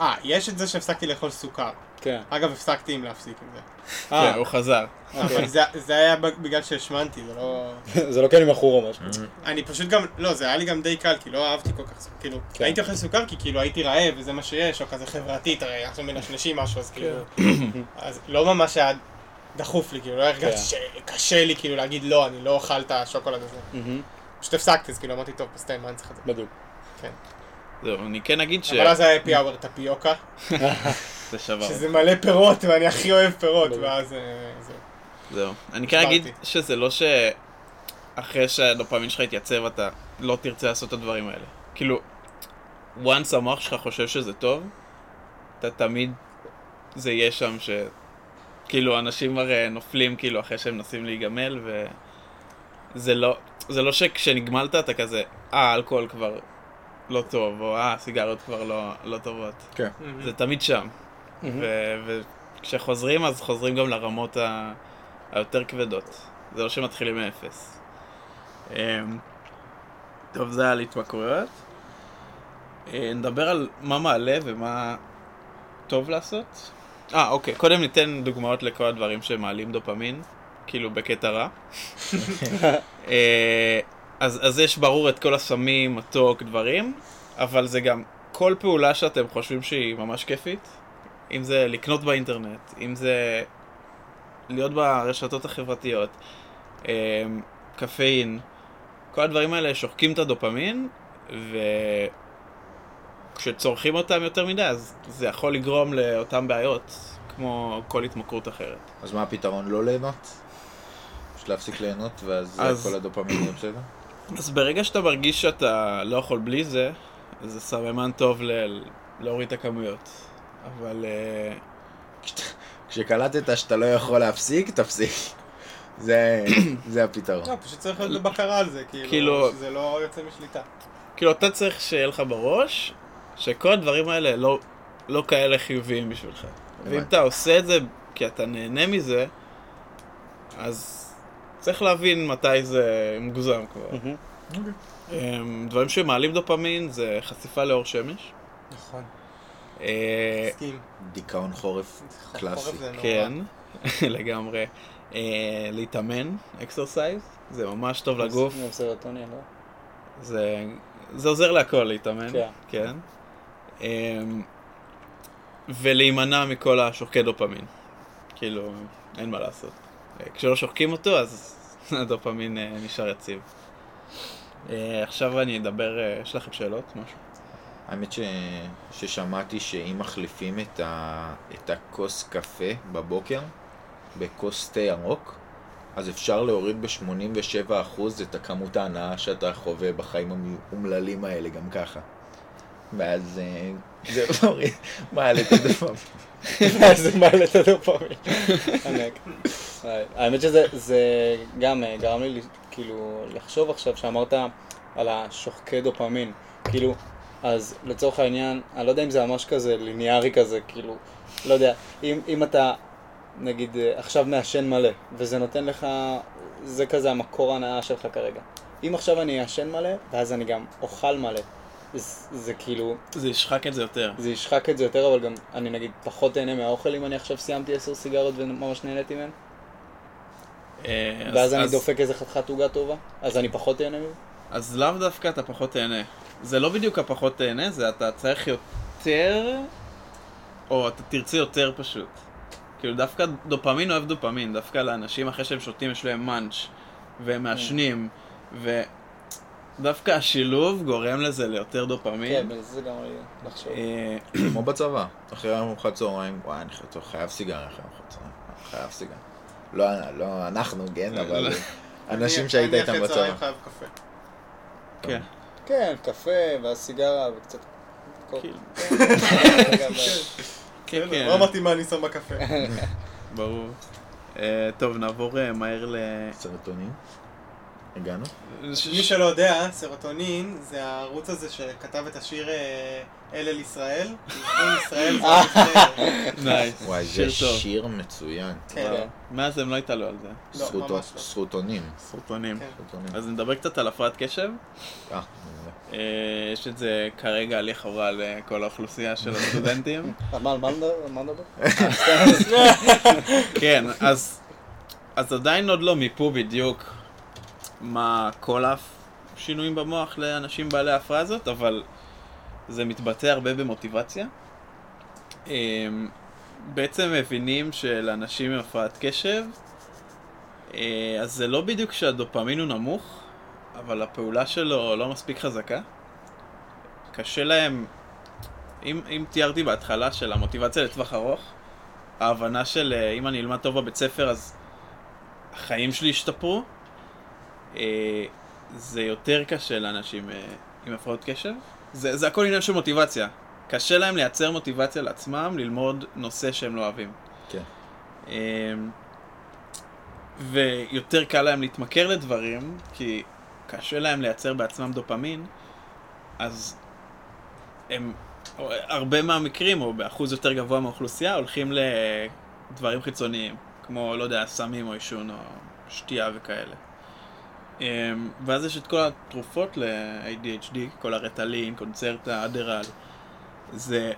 אה, יש את זה שהפסקתי לאכול סוכר. כן. אגב, הפסקתי עם להפסיק עם זה. כן, אה, הוא חזר. אוקיי. אבל זה- זה היה בגלל שהשמנתי, זה לא... זה לא כי אני מכור או משהו. אני פשוט גם, לא, זה היה לי גם די קל, כי לא אהבתי כל כך סוכר, כאילו, כן. הייתי אוכל סוכר כי כאילו הייתי רעב וזה מה שיש, או כזה חברתית, הרי עכשיו מנשנשים משהו, אז כאילו, אז לא ממש היה דחוף לי, כאילו, לא הרגשתי כן. שקשה לי כאילו להגיד לא, אני לא אוכל את השוקולד הזה. פשוט הפסקתי, אז כאילו אמרתי, טוב, בסדר, מה אני צריך את זה? בדיוק. זהו, אני כן אגיד אבל אז היה אפי אאואר טפיוקה, שזה שבר. שזה מלא פירות, ואני הכי אוהב פירות. ואז אה, זהו. זהו. אני כן אגיד. שזה לא שאחרי שהדופמין שלך יתייצב אתה לא תרצה לעשות את הדברים האלה. כאילו, once המוח שלך חושב שזה טוב, אתה תמיד, זה יהיה שם ש... כאילו, אנשים הרי נופלים כאילו אחרי שהם מנסים להיגמל, וזה לא, זה לא שכשנגמלת אתה כזה, אה, אלכוהול כבר לא טוב, או אה, סיגריות כבר לא, לא טובות. כן. זה תמיד שם. ו- וכשחוזרים אז חוזרים גם לרמות ה- היותר כבדות. זה לא שמתחילים מאפס. אמ, טוב, זה היה על התמכרויות. אה, נדבר על מה מעלה ומה טוב לעשות. אה, אוקיי. קודם ניתן דוגמאות לכל הדברים שמעלים דופמין, כאילו בקטע רע. אה, אז, אז יש ברור את כל הסמים, מתוק, דברים, אבל זה גם כל פעולה שאתם חושבים שהיא ממש כיפית, אם זה לקנות באינטרנט, אם זה להיות ברשתות החברתיות, אה, קפאין, כל הדברים האלה שוחקים את הדופמין, וכשצורכים אותם יותר מדי, אז זה יכול לגרום לאותן בעיות, כמו כל התמכרות אחרת. אז מה הפתרון? לא ליהנות? פשוט להפסיק ליהנות ואז אז- כל הדופמין יהיה בסדר? אז ברגע שאתה מרגיש שאתה לא יכול בלי זה, זה סממן טוב ל- להוריד את הכמויות. אבל אה, כשקלטת שאתה לא יכול להפסיק, תפסיק. זה זה הפתרון. לא, פשוט צריך להיות בבקרה על זה, כאילו- כאילו, שזה לא יוצא משליטה. כאילו אתה צריך שיהיה לך בראש שכל הדברים האלה לא, לא כאלה חיוביים בשבילך. ואם. אתה עושה את זה כי אתה נהנה מזה, אז צריך להבין מתי זה מוגזם כבר. מהמם. אמ, דברים שמעלים דופמין זה חשיפה לאור שמש. נכון. אה, מסכים. דיכאון חורף קלאסי. כן, לגמרי. אה, להתאמן, exercise, זה ממש טוב לגוף. לא? זה, זה עוזר להכל להתאמן, כן. כן. אמ, ולהימנע מכל השוחקי דופמין. כאילו, אין מה לעשות. כשלא שוחקים אותו, אז הדופמין אה, נשאר יציב. אה, עכשיו אני אדבר, אה, יש לכם שאלות? משהו? האמת ש... ששמעתי שאם מחליפים את, ה... את הכוס קפה בבוקר בכוס תה ירוק, אז אפשר להוריד ב-87% את הכמות ההנאה שאתה חווה בחיים האומללים האלה גם ככה. ואז זה מוריד, מעלה את הדופמין. זה מעלה את הדופמין. ענק. האמת שזה זה גם אה, גרם לי כאילו לחשוב עכשיו שאמרת על השוחקי דופמין. כאילו, אז לצורך העניין, אני לא יודע אם זה ממש כזה ליניארי כזה, כאילו, לא יודע, אם, אם אתה נגיד אה, עכשיו מעשן מלא, וזה נותן לך, זה כזה המקור ההנאה שלך כרגע. אם עכשיו אני אעשן מלא, ואז אני גם אוכל מלא, זה, זה כאילו, זה ישחק את זה יותר. זה ישחק את זה יותר, אבל גם אני נגיד פחות אהנה מהאוכל אם אני עכשיו סיימתי עשר סיגרות וממש נהניתי מהן, אה, אז- ואז אני אז- דופק איזה חתיכת עוגה טובה, אז אני פחות אהנה מזה. אז לאו דווקא אתה פחות תהנה. זה לא בדיוק הפחות תהנה, זה אתה צריך יותר, או אתה תרצה יותר פשוט. כאילו דווקא דופמין אוהב דופמין, דווקא לאנשים אחרי שהם שותים יש להם מאנץ' והם מעשנים, ודווקא השילוב גורם לזה ליותר כן, דופמין. זה גם לי לחשוב. אה, כמו בצבא, אחרי ארוחת צהריים, וואי, אני חייב- סיגריה אחרי ארוחת צהריים, חייב סיגריה. לא, לא אנחנו, כן, אבל אנשים אני- שהיית אני איתם אחרי צהריים בצבא. חייב קפה. כן. כן, קפה ואז סיגרה וקצת... כאילו, כן, גם, כן, בסדר, כן, לא אמרתי מה אני שם בקפה. ברור. אה, טוב, נעבור אה, מהר ל... סרוטונין? הגענו? מי שלא יודע, סרוטונים זה הערוץ הזה שכתב את השיר אה, אל אל ישראל. ארגון ישראל זה. לפני- nice, וואי, שיר זה. שיר מצוין. כן. מאז הם לא התעלו על זה. לא, סרוטו- ממש לא. סרוטונים. כן. סרוטונים. אז נדבר קצת על הפרעת קשב. אה. אה, יש את זה כרגע לכאורה לכל האוכלוסייה של הסטודנטים. מה על מה נדבר? על מה נדבר? כן, אז, אז עדיין עוד לא מיפו בדיוק מה כל השינויים במוח לאנשים בעלי ההפרעה הזאת, אבל זה מתבטא הרבה במוטיבציה. אמ, בעצם מבינים שלאנשים עם הפרעת קשב, אה, אז זה לא בדיוק שהדופמין הוא נמוך, אבל הפעולה שלו לא מספיק חזקה. קשה להם, אם, אם תיארתי בהתחלה של המוטיבציה לטווח ארוך, ההבנה של אה, אם אני אלמד טוב בבית ספר אז החיים שלי ישתפרו, זה יותר קשה לאנשים אה, עם הפרעות קשב. זה, זה הכל עניין של מוטיבציה. קשה להם לייצר מוטיבציה לעצמם ללמוד נושא שהם לא אוהבים. כן. אה, ויותר קל להם להתמכר לדברים, כי קשה להם לייצר בעצמם דופמין, אז הם, הרבה מהמקרים, או באחוז יותר גבוה מהאוכלוסייה, הולכים לדברים חיצוניים, כמו, לא יודע, סמים או עישון או שתייה וכאלה. אמ, ואז יש את כל התרופות ל-ADHD, כל הרטלין, קונצרטה, אדרל. זה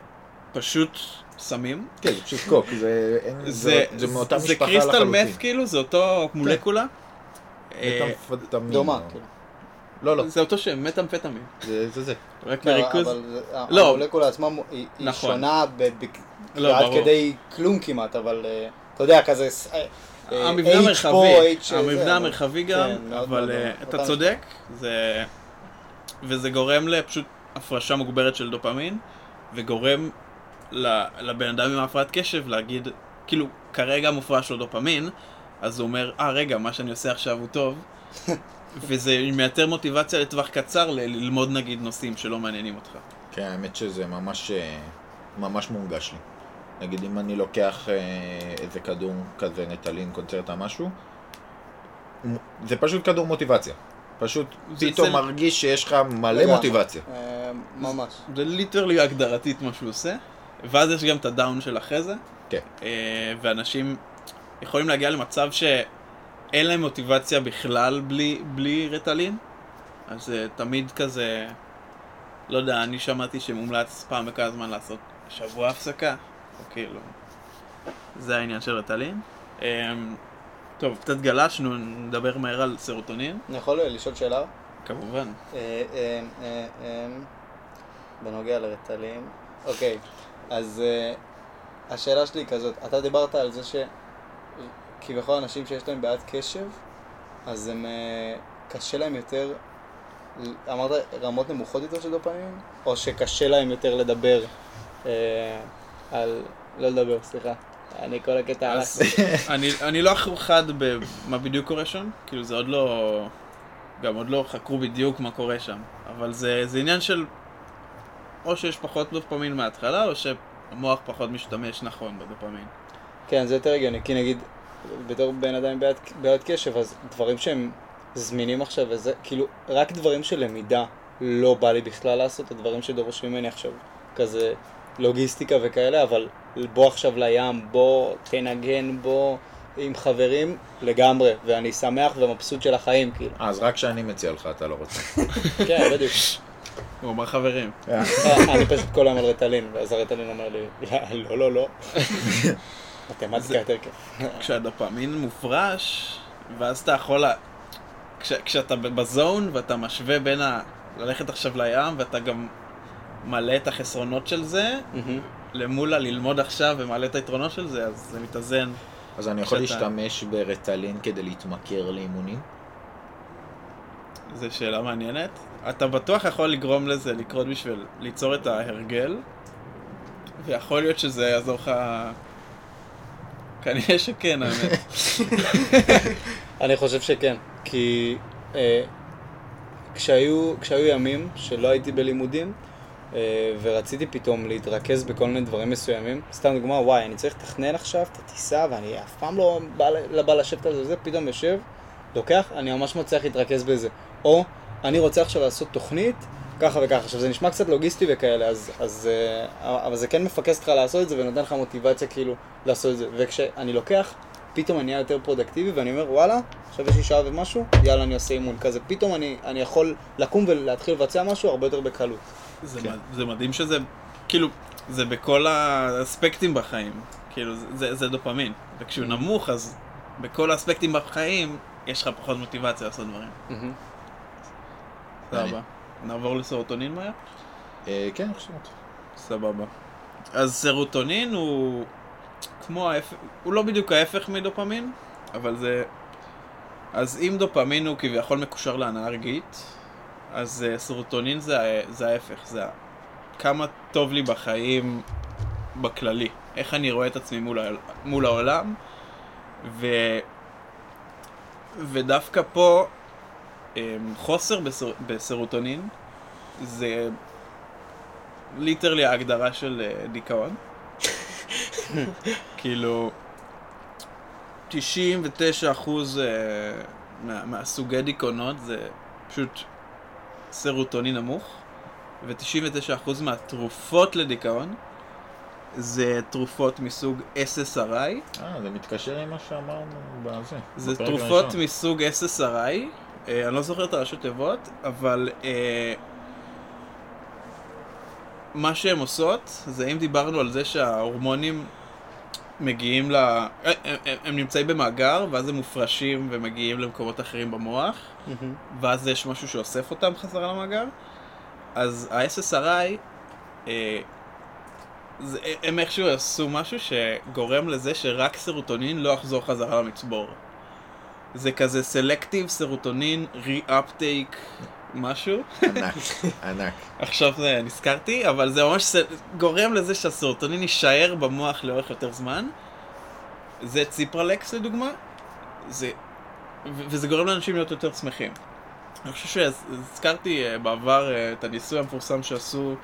פשוט סמים. כן, זה פשוט קוק, זה אין- זה, זה מאותה זה משפחה קריסטל לחלוטין. מת כאילו, זה אותו מולקולה. אה, מטמפטמין. דומה, כאילו. לא, לא, זה אותו שם, מטאמפטמין. זה זה זה. רק לא, בריכוז. אבל זה- לא. המולקולה עצמה היא היא נכון. שונה ב- ב- לא, עד ברור. כדי כלום כמעט, אבל אה, אתה יודע, כזה... אה, המבנה המרחבי, המבנה המרחבי גם, אבל. אתה צודק, זה... וזה גורם לפשוט הפרשה מוגברת של דופמין, וגורם ל- לבן אדם עם הפרעת קשב להגיד, כאילו, כרגע מופרש לו דופמין, אז הוא אומר, אה, רגע, מה שאני עושה עכשיו הוא טוב, וזה מייתר מוטיבציה לטווח קצר ל- ללמוד נגיד נושאים שלא מעניינים אותך. כן, האמת שזה ממש, אה, ממש מונגש לי. נגיד אם אני לוקח אה, איזה כדור כזה נטלין, קונצרטה, משהו, זה פשוט כדור מוטיבציה. פשוט זה- פתאום זה- מרגיש שיש לך מלא. מוטיבציה. אה, ממש. זה ליטרלי הגדרתית מה שהוא עושה, ואז יש גם את הדאון של אחרי זה. כן. אה, ואנשים יכולים להגיע למצב שאין להם מוטיבציה בכלל בלי, בלי רטלין, אז זה תמיד כזה, לא יודע, אני שמעתי שמומלץ פעם בכמה זמן לעשות שבוע הפסקה, כאילו, זה העניין של רטלין. אה, טוב, קצת גלשנו, נדבר מהר על סרוטונין, אני יכול לשאול שאלה? כמובן. אה, אה, אה, אה, בנוגע לרטלים. אוקיי, אז אה, השאלה שלי היא כזאת, אתה דיברת על זה שכביכול אנשים שיש להם בעיית קשב, אז הם, אה, קשה להם יותר, אמרת רמות נמוכות יותר של דופמין? או שקשה להם יותר לדבר אה, על, לא לדבר, סליחה. אני כל הקטע הלך. אני, לא חד במה בדיוק קורה שם, כאילו זה עוד לא, גם עוד לא חקרו בדיוק מה קורה שם, אבל זה, זה עניין של או שיש פחות דופמין מההתחלה, או שהמוח פחות משתמש נכון בדופמין. כן, זה יותר הגיוני, כי נגיד, בתור בן אדם בעיית- בעיית קשב, אז דברים שהם זמינים עכשיו, וזה, כאילו, רק דברים של למידה לא בא לי בכלל לעשות, הדברים שדורשים ממני עכשיו, כזה לוגיסטיקה וכאלה, אבל בוא עכשיו לים, בוא תנגן, בוא עם חברים, לגמרי, ואני שמח ומבסוט של החיים, כאילו. אז רק כשאני מציע לך אתה לא רוצה. כן, בדיוק. הוא אמר חברים. אה, אני פשוט כל היום על רטלין, ואז הרטלין אומר לי, לא, לא, לא. מתמטיקה יותר כיף. כשהדופמין מופרש, ואז אתה יכול. כשאתה בזון ואתה משווה בין ה... ללכת עכשיו לים, ואתה גם מעלה את החסרונות של זה. למול הללמוד עכשיו ומעלה את היתרונות של זה, אז זה מתאזן. אז אני יכול שאתה- להשתמש ברטלין כדי להתמכר לאימונים? זו שאלה מעניינת. אתה בטוח יכול לגרום לזה לקרות בשביל ליצור את ההרגל, ויכול להיות שזה יעזור לך... כנראה שכן, האמת. אני חושב שכן, כי אה, כשהיו, כשהיו ימים שלא הייתי בלימודים, ורציתי פתאום להתרכז בכל מיני דברים מסוימים, סתם דוגמה, וואי, אני צריך לתכנן עכשיו את הטיסה, ואני אף פעם לא בא, לא בא לשבת על זה, זה, פתאום יושב, לוקח, אני ממש מצליח להתרכז בזה. או, אני רוצה עכשיו לעשות תוכנית, ככה וככה. עכשיו, זה נשמע קצת לוגיסטי וכאלה, אז, אז, אה, אבל זה כן מפקס אותך לעשות את זה, ונותן לך מוטיבציה כאילו לעשות את זה. וכשאני לוקח, פתאום אני נהיה יותר פרודקטיבי, ואני אומר, וואלה, עכשיו יש לי שעה ומשהו, יאללה, אני עושה אימון כזה. פתאום אני, אני יכול לקום ולהתחיל לבצע משהו הרבה יותר בקלות. זה, כן. מד- זה מדהים שזה, כאילו, זה בכל האספקטים בחיים. כאילו, זה- זה, דופמין. וכשהוא נמוך, אז בכל האספקטים בחיים, יש לך פחות מוטיבציה לעשות דברים. מהמם. סבבה. נעבור לסרוטונין מהר? אה, כן, אני חושב. סבבה. אז סרוטונין הוא כמו ההפך, הוא לא בדיוק ההפך מדופמין, אבל זה... אז אם דופמין הוא כביכול מקושר להנאה רגעית, אז אה, סרוטונין זה, זה ההפך, זה כמה טוב לי בחיים בכללי, איך אני רואה את עצמי מול, מול העולם, ו... ודווקא פה אמ, חוסר בסר... בסרוטונין זה ליטרלי ההגדרה של אה, דיכאון. כאילו, 99 אחוז אה, מה, מהסוגי דיכאונות זה פשוט סרוטונין נמוך, ו-99 אחוז מהתרופות לדיכאון זה תרופות מסוג SSRI, אה, זה מתקשר עם מה שאמרנו בזה. זה תרופות הראשון. מסוג SSRI, אה, אני לא זוכר את הראשי תיבות, אבל אה, מה שהן עושות, זה אם דיברנו על זה שההורמונים מגיעים ל... הם, הם, הם נמצאים במאגר, ואז הם מופרשים ומגיעים למקומות אחרים במוח, מהמם. ואז יש משהו שאוסף אותם חזרה למאגר, אז ה-SSRI, אה, זה, הם איכשהו עשו משהו שגורם לזה שרק סרוטונין לא יחזור חזרה למצבור. זה כזה סלקטיב סרוטונין רי-אפטייק משהו. ענק, ענק. עכשיו זה נזכרתי, אבל זה ממש. גורם לזה שהסרוטונין יישאר במוח לאורך יותר זמן. זה ציפרלקס לדוגמה, זה... ו- וזה גורם לאנשים להיות יותר שמחים. אני חושב שהזכרתי אה, בעבר אה, את הניסוי המפורסם שעשו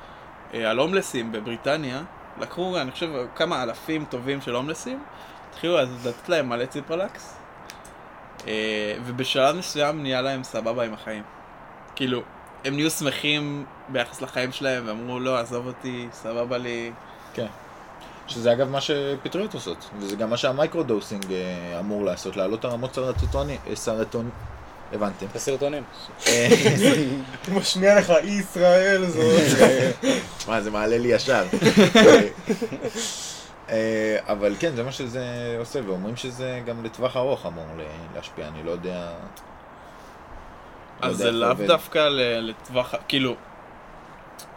אה, על הומלסים בבריטניה. לקחו, אני חושב, כמה אלפים טובים של הומלסים, התחילו אז לתת להם מלא ציפרלקס, אה, ובשלב מסוים נהיה להם סבבה עם החיים. כאילו, הם נהיו שמחים ביחס לחיים שלהם, ואמרו, לא, עזוב אותי, סבבה לי. כן. שזה אגב מה שפטריות עושות, וזה גם מה שה microdosing אה, אמור לעשות, להעלות את הרמות סרוטוני, אה, סרטון, הבנתם. בסרטונים. אה, הוא משמיע לך, אי ישראל זאת. מה, זה מעלה לי ישר. אה, אבל כן, זה מה שזה עושה, ואומרים שזה גם לטווח ארוך אמור להשפיע, אני לא יודע... לא אז זה לאו. דווקא לטווח, כאילו...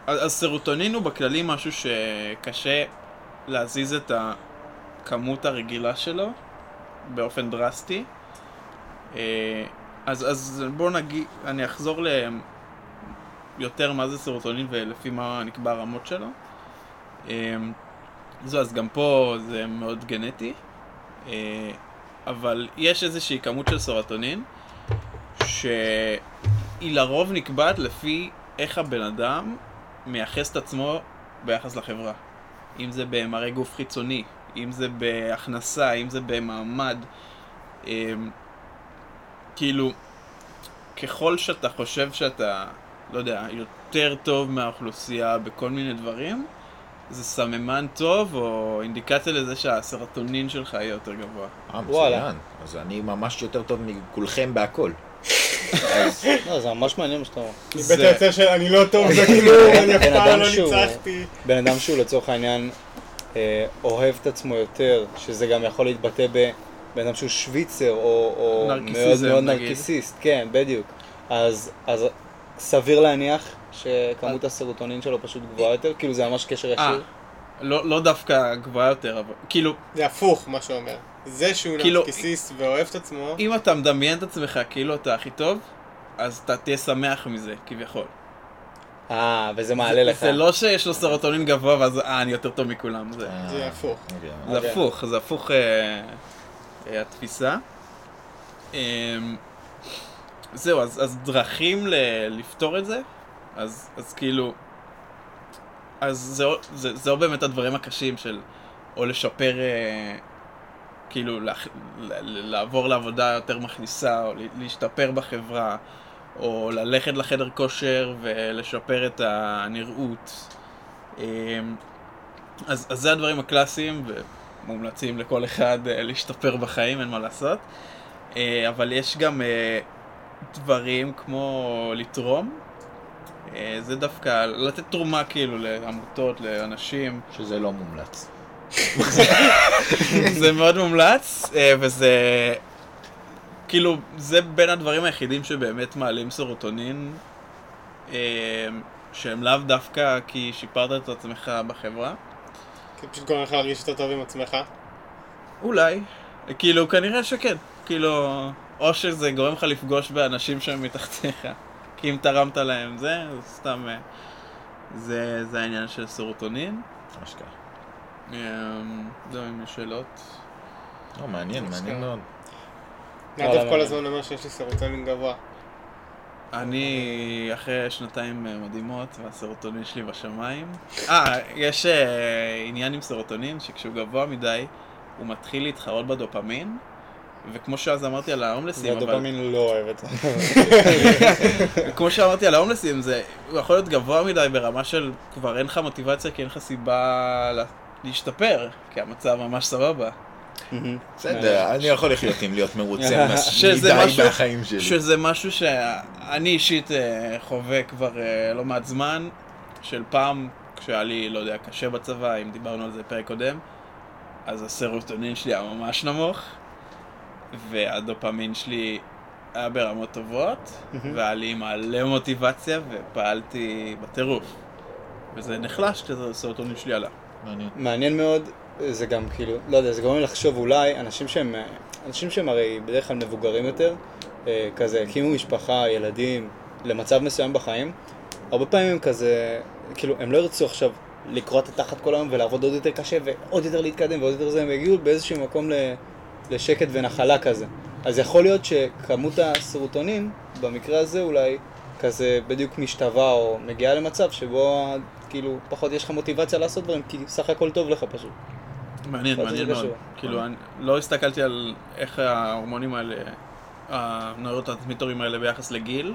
אז אז סרוטונין הוא בכללי משהו שקשה להזיז את הכמות הרגילה שלו באופן דרסטי. אה, אז, אז בואו נגיד, אני אחזור ל... יותר מה זה סרוטונין ולפי מה נקבע הרמות שלו. אה, זו, אז גם פה זה מאוד גנטי. אה, אבל יש איזושהי כמות של סרוטונין שהיא לרוב נקבעת לפי איך הבן אדם מייחס את עצמו ביחס לחברה. אם זה במראה גוף חיצוני, אם זה בהכנסה, אם זה במעמד. אמ, כאילו, ככל שאתה חושב שאתה, לא יודע, יותר טוב מהאוכלוסייה בכל מיני דברים, זה סממן טוב או אינדיקציה לזה שהסרטונין שלך יהיה יותר גבוה. אה, וואלה. מצוין. אז אני ממש יותר טוב מכולכם בהכל. לא, זה ממש מעניין מה שאתה אומר. מבית זה- היוצר של אני לא טוב בכלום, אני אף פעם לא ניצחתי. בן אדם שהוא לצורך העניין אה, אוהב את עצמו יותר, שזה גם יכול להתבטא בבן אדם שהוא שוויצר, או, או מאוד מאוד. נרקיסיסט, כן, בדיוק. אז, אז סביר להניח שכמות הסרוטונין שלו פשוט גבוהה יותר? כאילו זה ממש קשר אה, ישיר? לא לא דווקא גבוהה יותר, אבל כאילו, זה הפוך, מה שהוא אומר. זה שהוא כאילו- נרקיסיסט ואוהב את עצמו, אם אתה מדמיין את עצמך כאילו אתה הכי טוב, אז אתה תהיה שמח מזה, כביכול. אה, וזה מעלה לך. זה לא שיש לו סרוטונין גבוה ואז אה, אני יותר טוב מכולם, זה אה, זה הפוך. אוקיי. זה אוקיי. הפוך, זה הפוך אה, אה, התפיסה. אה, זהו, אז, אז דרכים ל, לפתור את זה, אז, אז כאילו, אז זה, זה, זה באמת הדברים הקשים של או לשפר, אה, כאילו, לעבור לעבודה יותר מכניסה, או לה- להשתפר בחברה, או ללכת לחדר כושר ולשפר את הנראות. אה, אז, אז זה הדברים הקלאסיים ומומלצים לכל אחד אה, להשתפר בחיים, אין מה לעשות. אה, אבל יש גם אה, דברים כמו לתרום. זה דווקא לתת תרומה כאילו לעמותות, לאנשים. שזה לא מומלץ. זה מאוד מומלץ, אה, וזה... כאילו, זה בין הדברים היחידים שבאמת מעלים סרוטונין, אה, שהם לאו דווקא כי שיפרת את עצמך בחברה. כי פשוט גורם לך להרגיש יותר טוב עם עצמך. אולי. כאילו, כנראה שכן. כאילו, או שזה גורם לך לפגוש באנשים שהם מתחתיך. כי אם תרמת להם זה, אז סתם... אה, זה, זה העניין של סרוטונין. אשכרה. זהו, אם יש שאלות. לא, מעניין, מעניין. מאוד. נדב כל. הזמן אומר שיש לי סרוטונין גבוה. אני אחרי שנתיים אה, מדהימות והסרוטונין שלי בשמיים. אה, יש אה, עניין עם סרוטונין שכשהוא גבוה מדי, הוא מתחיל להתחרות בדופמין. וכמו שאז אמרתי על ההומלסים, אבל... והדופמין לא אוהב את זה. כמו שאמרתי על ההומלסים, זה הוא יכול להיות גבוה מדי ברמה של כבר אין לך מוטיבציה כי אין לך סיבה להשתפר, כי המצב ממש סבבה. בסדר, אני יכול לחיות עם להיות מרוצה שזה מדי משהו- מהחיים שלי. שזה משהו שאני אישית אה, חווה כבר אה, לא מעט זמן, של פעם, כשהיה לי, לא יודע, קשה בצבא, אם דיברנו על זה בפרק קודם, אז הסרוטונין שלי היה ממש נמוך, והדופמין שלי היה ברמות טובות, והיה לי מלא מוטיבציה, ופעלתי בטירוף. וזה נחלש כשהסרוטונין שלי עלה. מעניין. מעניין מאוד, זה גם כאילו, לא יודע, זה גורם לחשוב אולי, אנשים שהם, אנשים שהם הרי בדרך כלל מבוגרים יותר, אה, כזה הקימו משפחה, ילדים, למצב מסוים בחיים, הרבה פעמים הם כזה, כאילו, הם לא ירצו עכשיו לקרוע את התחת כל היום ולעבוד עוד יותר קשה ועוד יותר להתקדם ועוד יותר זה, הם יגיעו באיזשהו מקום ל, לשקט ונחלה כזה. אז יכול להיות שכמות הסרוטונין, במקרה הזה אולי, כזה בדיוק משתווה או מגיעה למצב שבו כאילו פחות יש לך מוטיבציה לעשות דברים, כי סך הכל טוב לך פשוט. מעניין, מעניין מאוד. כאילו, אני לא הסתכלתי על איך ההורמונים האלה, הנוירוטרנסמיטורים האלה ביחס לגיל,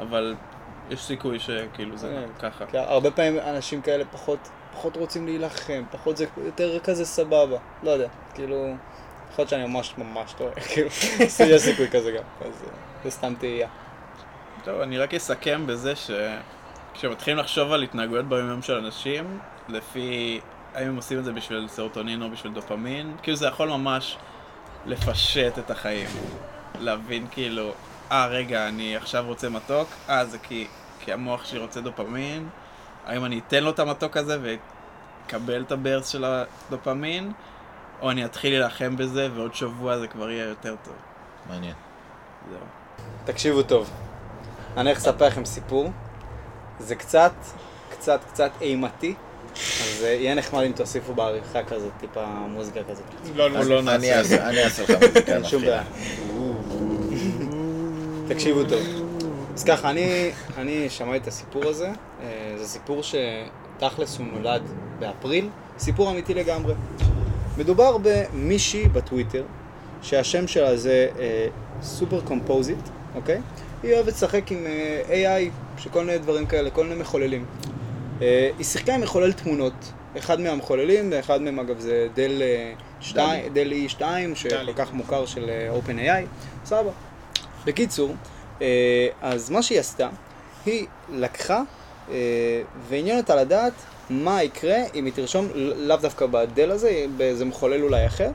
אבל יש סיכוי שכאילו זה כן. ככה. כי הרבה פעמים אנשים כאלה פחות, פחות רוצים להילחם, פחות זה יותר כזה סבבה, לא יודע, כאילו, יכול להיות שאני ממש ממש טועה, כאילו, יש סיכוי כזה גם, אז אה, זה סתם תהייה. טוב, אני רק אסכם בזה שכשמתחילים לחשוב על התנהגויות ביום של אנשים, לפי האם הם עושים את זה בשביל סרוטונין או בשביל דופמין, כאילו זה יכול ממש לפשט את החיים. להבין כאילו, אה רגע, אני עכשיו רוצה מתוק, אה זה כי, כי המוח שלי רוצה דופמין, האם אני אתן לו את המתוק הזה ואקבל את הברס של הדופמין, או אני אתחיל להילחם בזה ועוד שבוע זה כבר יהיה יותר טוב. מעניין. זהו. תקשיבו טוב, אני הולך לספר לכם סיפור, זה קצת, קצת, קצת אימתי, אז אה, יהיה נחמד אם תוסיפו בעריכה כזאת, טיפה מוזיקה כזאת. לא, לא, לא אני נעשה. אעשה אני אעשה לך מוזיקה אין שום. בעיה. תקשיבו טוב. אז ככה, אני, אני שמעתי את הסיפור הזה, אה, זה סיפור שתכלס הוא נולד באפריל, סיפור אמיתי לגמרי. מדובר במישהי בטוויטר, שהשם שלה זה Supercomposite, אוקיי? היא אוהבת לשחק עם אה, AI, שכל מיני דברים כאלה, כל מיני מחוללים. אה, היא שיחקה עם מחולל תמונות, אחד מהמחוללים, ואחד מהם אגב זה דל, אה, שתי, דל E2, שכל. כך מוכר של אה, OpenAI, סבבה. בקיצור, אז מה שהיא עשתה, היא לקחה ועניין אותה לדעת מה יקרה אם היא תרשום, לאו דווקא בדל הזה, באיזה מחולל אולי אחר,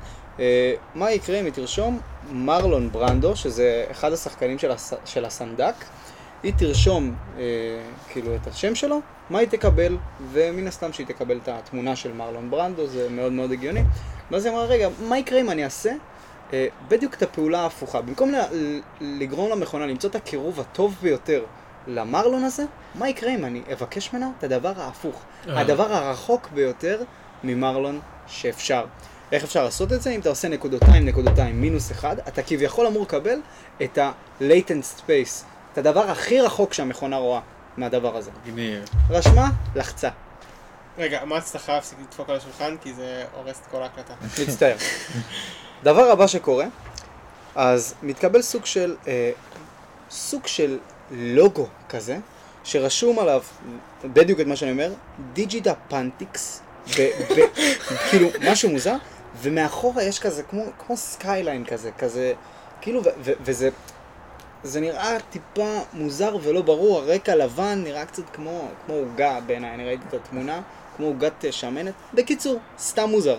מה יקרה אם היא תרשום מרלון ברנדו, שזה אחד השחקנים של, הס, של הסנדק, היא תרשום אה, כאילו את השם שלו, מה היא תקבל, ומן הסתם שהיא תקבל את התמונה של מרלון ברנדו, זה מאוד מאוד הגיוני. ואז היא אמרה, רגע, מה יקרה אם אני אעשה אה, בדיוק את הפעולה ההפוכה? במקום לגרום למכונה למצוא את הקירוב הטוב ביותר למרלון הזה, מה יקרה אם אני אבקש ממנה את הדבר ההפוך? אה. הדבר הרחוק ביותר ממרלון שאפשר. איך אפשר לעשות את זה? אם אתה עושה נקודותיים, נקודותיים, מינוס אחד, אתה כביכול אמור לקבל את ה-latent space, את הדבר הכי רחוק שהמכונה רואה מהדבר הזה. מגניב. רשמה, לחצה. רגע, מה אתה חייב להפסיק לדפוק על השולחן כי זה הורס את כל ההקלטה. מצטער. דבר הבא שקורה, אז מתקבל סוג של, אה, סוג של לוגו כזה, שרשום עליו בדיוק את מה שאני אומר, דיג'ידה פנטיקס, כאילו משהו מוזר, ומאחורה יש כזה כמו, כמו skyline כזה, כזה, כאילו, ו- ו- וזה, זה נראה טיפה מוזר ולא ברור, הרקע לבן נראה קצת כמו כמו עוגה בעיניי, אני ראיתי את התמונה, כמו עוגת אה, שמנת, בקיצור, סתם מוזר.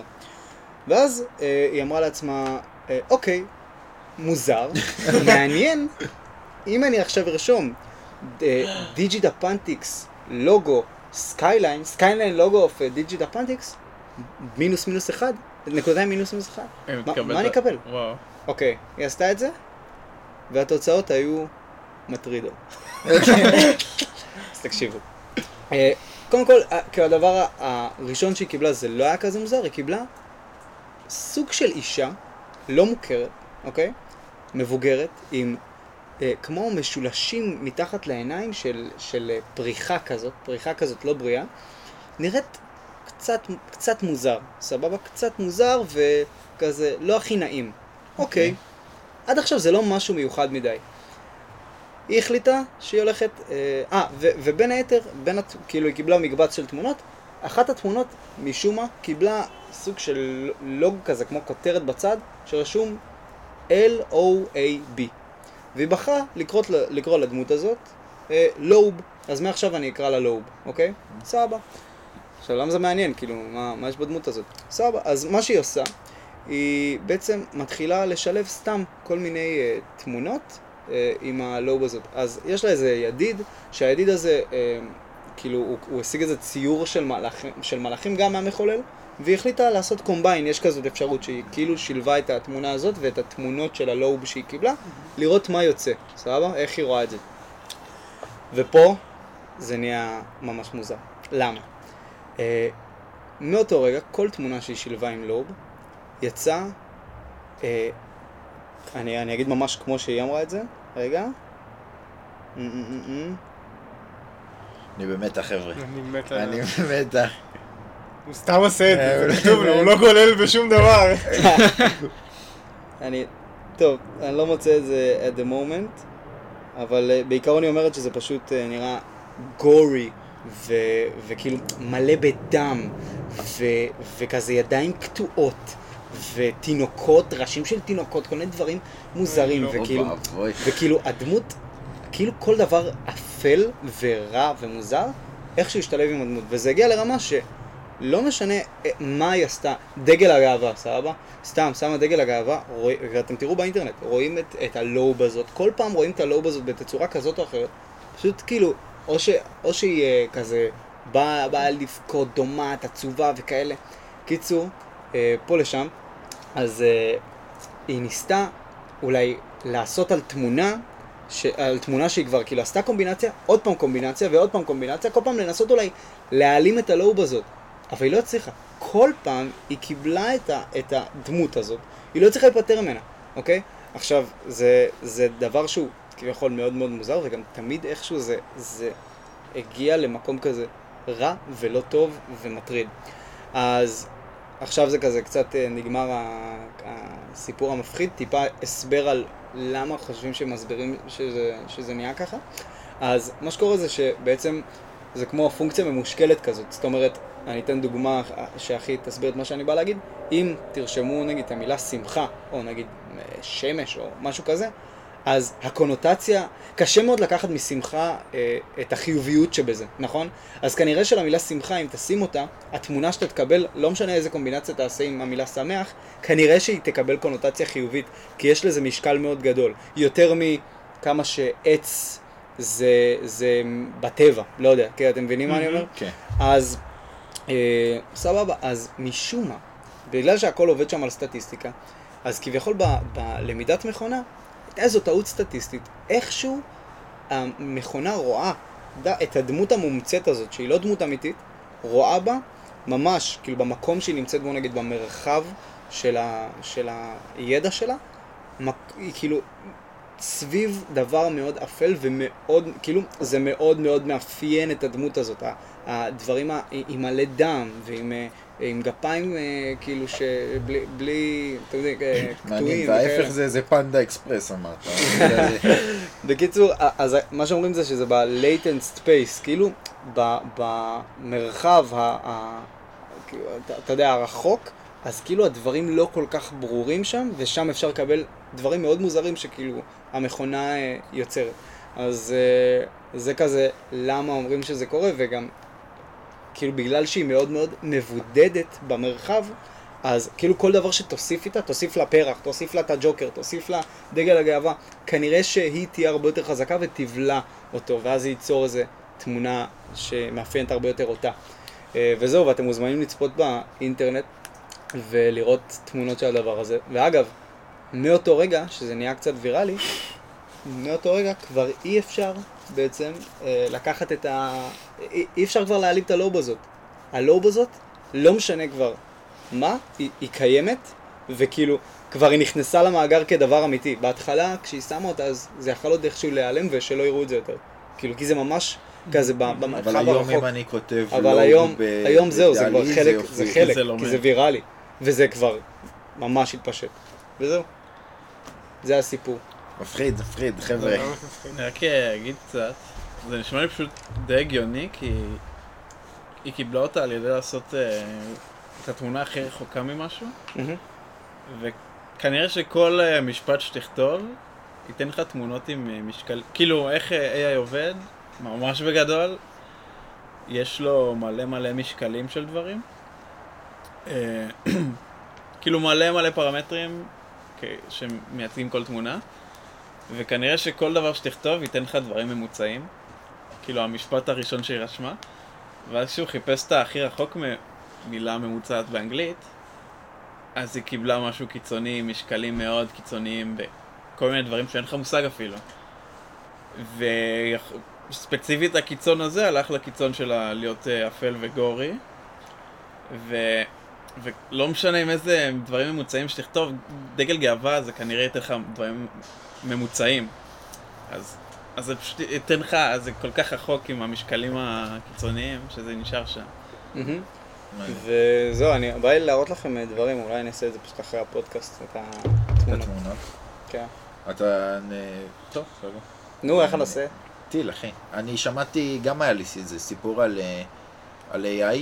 ואז אה, היא אמרה לעצמה, אה, אוקיי, מוזר, מעניין, אם אני עכשיו ארשום Digita Pntics, לוגו, skyline, skyline logo of Digita Pntics, מינוס מינוס אחד, נקודתיים מינוס מינוס אחד. מה- אני אקבל? אוקיי, היא עשתה את זה, והתוצאות היו מטרידות. אז תקשיבו. אה, קודם כל, אה, הדבר ה- הראשון שהיא קיבלה זה לא היה כזה מוזר, היא קיבלה סוג של אישה לא מוכרת, אוקיי? מבוגרת, עם אה, כמו משולשים מתחת לעיניים של, של אה, פריחה כזאת, פריחה כזאת לא בריאה, נראית קצת, קצת מוזר, סבבה? קצת מוזר וכזה לא הכי נעים. אוקיי, עד עכשיו זה לא משהו מיוחד מדי. היא החליטה שהיא הולכת, אה, אה, ו- ובין היתר, בין, כאילו היא קיבלה מקבץ של תמונות, אחת התמונות, משום מה, קיבלה סוג של לוג כזה, כמו כותרת בצד, שרשום L-O-A-B. והיא בחרה לקרוא, לקרוא לדמות הזאת אה, לוב, אז מעכשיו אני אקרא לה לוב, אוקיי? סבבה. עכשיו, למה זה מעניין? כאילו, מה, מה יש בדמות הזאת? סבבה. אז מה שהיא עושה, היא בעצם מתחילה לשלב סתם כל מיני אה, תמונות אה, עם הלוב הזאת. אז יש לה איזה ידיד, שהידיד הזה, אה, כאילו, הוא, הוא השיג איזה ציור של מלאכים, של מלאכים גם מהמחולל, והיא החליטה לעשות קומביין, יש כזאת אפשרות שהיא כאילו שילבה את התמונה הזאת ואת התמונות של הלוב שהיא קיבלה, לראות מה יוצא, סבבה? איך היא רואה את זה. ופה זה נהיה ממש מוזר. למה? אה, מאותו רגע, כל תמונה שהיא שילבה עם לוב, יצא, אה, אני, אני אגיד ממש כמו שהיא אמרה את זה, רגע. אמ, אמ, אמ. אני במתח, חבר'ה. אני מת על... אני במתח. הוא סתם עושה את אה, זה, זה כתוב לו, הוא לא גולל בשום דבר. אני, טוב, אני לא מוצא את זה at the moment, אבל uh, בעיקרון היא אומרת שזה פשוט uh, נראה גורי, וכאילו מלא בדם, וכזה ידיים קטועות, ותינוקות, ראשים של תינוקות, כל מיני דברים מוזרים, לא. וכאילו, ואבוי. וכאילו הדמות, כאילו כל דבר אפל ורע ומוזר, איך שהוא השתלב עם הדמות, וזה הגיע לרמה שלא משנה אה, מה היא עשתה, דגל הגאווה, סבבה? סתם, שמה דגל הגאווה, רואי, ואתם תראו באינטרנט, רואים את, את הלוב הזאת, כל פעם רואים את הלוב הזאת בתצורה כזאת או אחרת, פשוט כאילו, או, ש, או שהיא אה, כזה באה בא לבכות, דומעת, עצובה וכאלה. קיצור, אה, פה לשם, אז אה, היא ניסתה אולי לעשות על תמונה, ש... על תמונה שהיא כבר כאילו עשתה קומבינציה, עוד פעם קומבינציה ועוד פעם קומבינציה, כל פעם לנסות אולי להעלים את הלואוב הזאת. אבל היא לא הצליחה. כל פעם היא קיבלה את, ה... את הדמות הזאת, היא לא הצליחה להיפטר ממנה, אוקיי? עכשיו, זה, זה דבר שהוא כביכול מאוד מאוד מוזר, וגם תמיד איכשהו זה, זה הגיע למקום כזה רע ולא טוב ומטריד. אז עכשיו זה כזה קצת אה, נגמר הסיפור המפחיד, טיפה הסבר על למה חושבים שמסבירים שזה, שזה נהיה ככה. אז מה שקורה זה שבעצם זה כמו פונקציה ממושקלת כזאת, זאת אומרת, אני אתן דוגמה שהכי תסביר את מה שאני בא להגיד, אם תרשמו נגיד את המילה שמחה, או נגיד אה, שמש, או משהו כזה, אז הקונוטציה, קשה מאוד לקחת משמחה אה, את החיוביות שבזה, נכון? אז כנראה שלמילה שמחה, אם תשים אותה, התמונה שאתה תקבל, לא משנה איזה קומבינציה תעשה עם המילה שמח, כנראה שהיא תקבל קונוטציה חיובית, כי יש לזה משקל מאוד גדול. יותר מכמה שעץ זה, זה בטבע, לא יודע, כן, אתם מבינים מה אני אומר? כן. אז אה, סבבה, אז משום מה, בגלל שהכל עובד שם על סטטיסטיקה, אז כביכול ב, בלמידת מכונה, הייתה איזו טעות סטטיסטית. איכשהו המכונה רואה את הדמות המומצאת הזאת, שהיא לא דמות אמיתית, רואה בה ממש, כאילו במקום שהיא נמצאת בו נגיד במרחב של, ה, של הידע שלה, היא כאילו סביב דבר מאוד אפל ומאוד, כאילו זה מאוד מאוד מאפיין את הדמות הזאת. הדברים ה- עם מלא דם ועם אה, עם גפיים אה, כאילו שבלי, בלי, אתה יודע, אה, קטועים. וההפך. זה זה פנדה אקספרס אמרת. בקיצור, אז מה שאומרים זה שזה ב-latent space, כאילו במרחב, כאילו, אתה- יודע, הרחוק, אז כאילו הדברים לא כל כך ברורים שם, ושם אפשר לקבל דברים מאוד מוזרים שכאילו המכונה אה, יוצרת. אז זה כזה למה אומרים שזה קורה, וגם כאילו בגלל שהיא מאוד מאוד מבודדת במרחב, אז כאילו כל דבר שתוסיף איתה, תוסיף לה פרח, תוסיף לה את הג'וקר, תוסיף לה דגל הגאווה, כנראה שהיא תהיה הרבה יותר חזקה ותבלע אותו, ואז זה ייצור איזה תמונה שמאפיינת הרבה יותר אותה. אה, וזהו, ואתם מוזמנים לצפות באינטרנט ולראות תמונות של הדבר הזה. ואגב, מאותו רגע, שזה נהיה קצת ויראלי, מאותו רגע כבר אי אפשר בעצם אה, לקחת את ה... אי, אפשר כבר להעלים את הלוב הזאת. הלוב הזאת, לא משנה כבר מה, היא, היא קיימת, וכאילו, כבר היא נכנסה למאגר כדבר אמיתי. בהתחלה, כשהיא שמה אותה, אז זה יכול עוד איכשהו להיעלם ושלא יראו את זה יותר. כאילו, כי זה ממש כזה במרחב אבל היום הרחוק. אם אני כותב אבל היום, ב- היום זהו, זה כבר חלק. זה חלק, זה לא כי. זה ויראלי. וזה כבר ממש התפשט. וזהו. זה הסיפור. מפחיד, מפחיד, חבר'ה. מפחיד. אני רק אה, אגיד קצת, זה נשמע לי פשוט די הגיוני, כי היא קיבלה אותה על ידי לעשות אה, את התמונה הכי רחוקה ממשהו, וכנראה שכל אה, משפט שתכתוב, ייתן לך תמונות עם משקל, כאילו איך AI עובד, ממש בגדול, יש לו מלא מלא משקלים של דברים, כאילו מלא מלא פרמטרים שמייצגים כל תמונה. וכנראה שכל דבר שתכתוב ייתן לך דברים ממוצעים. כאילו המשפט הראשון שהיא רשמה. ואז כשהוא חיפש את הכי רחוק ממילה ממוצעת באנגלית, אז היא קיבלה משהו קיצוני, משקלים מאוד קיצוניים, וכל מיני דברים שאין לך מושג אפילו. וספציפית הקיצון הזה הלך לקיצון של להיות אה, אפל וגורי. ו... ולא משנה עם איזה דברים ממוצעים שתכתוב, דגל גאווה זה כנראה ייתן לך דברים ממוצעים. אז, אז זה פשוט ייתן לך, אז זה כל כך רחוק עם המשקלים הקיצוניים, שזה נשאר שם. מהמם. וזהו, אני בא לי להראות לכם דברים, אולי אני אעשה את זה פשוט אחרי הפודקאסט, את את התמונות. כן. אתה... נ- טוב, בסדר. נו, איך נעשה? טיל, אחי. אני שמעתי, גם היה לי איזה סיפור על, אה, על AI,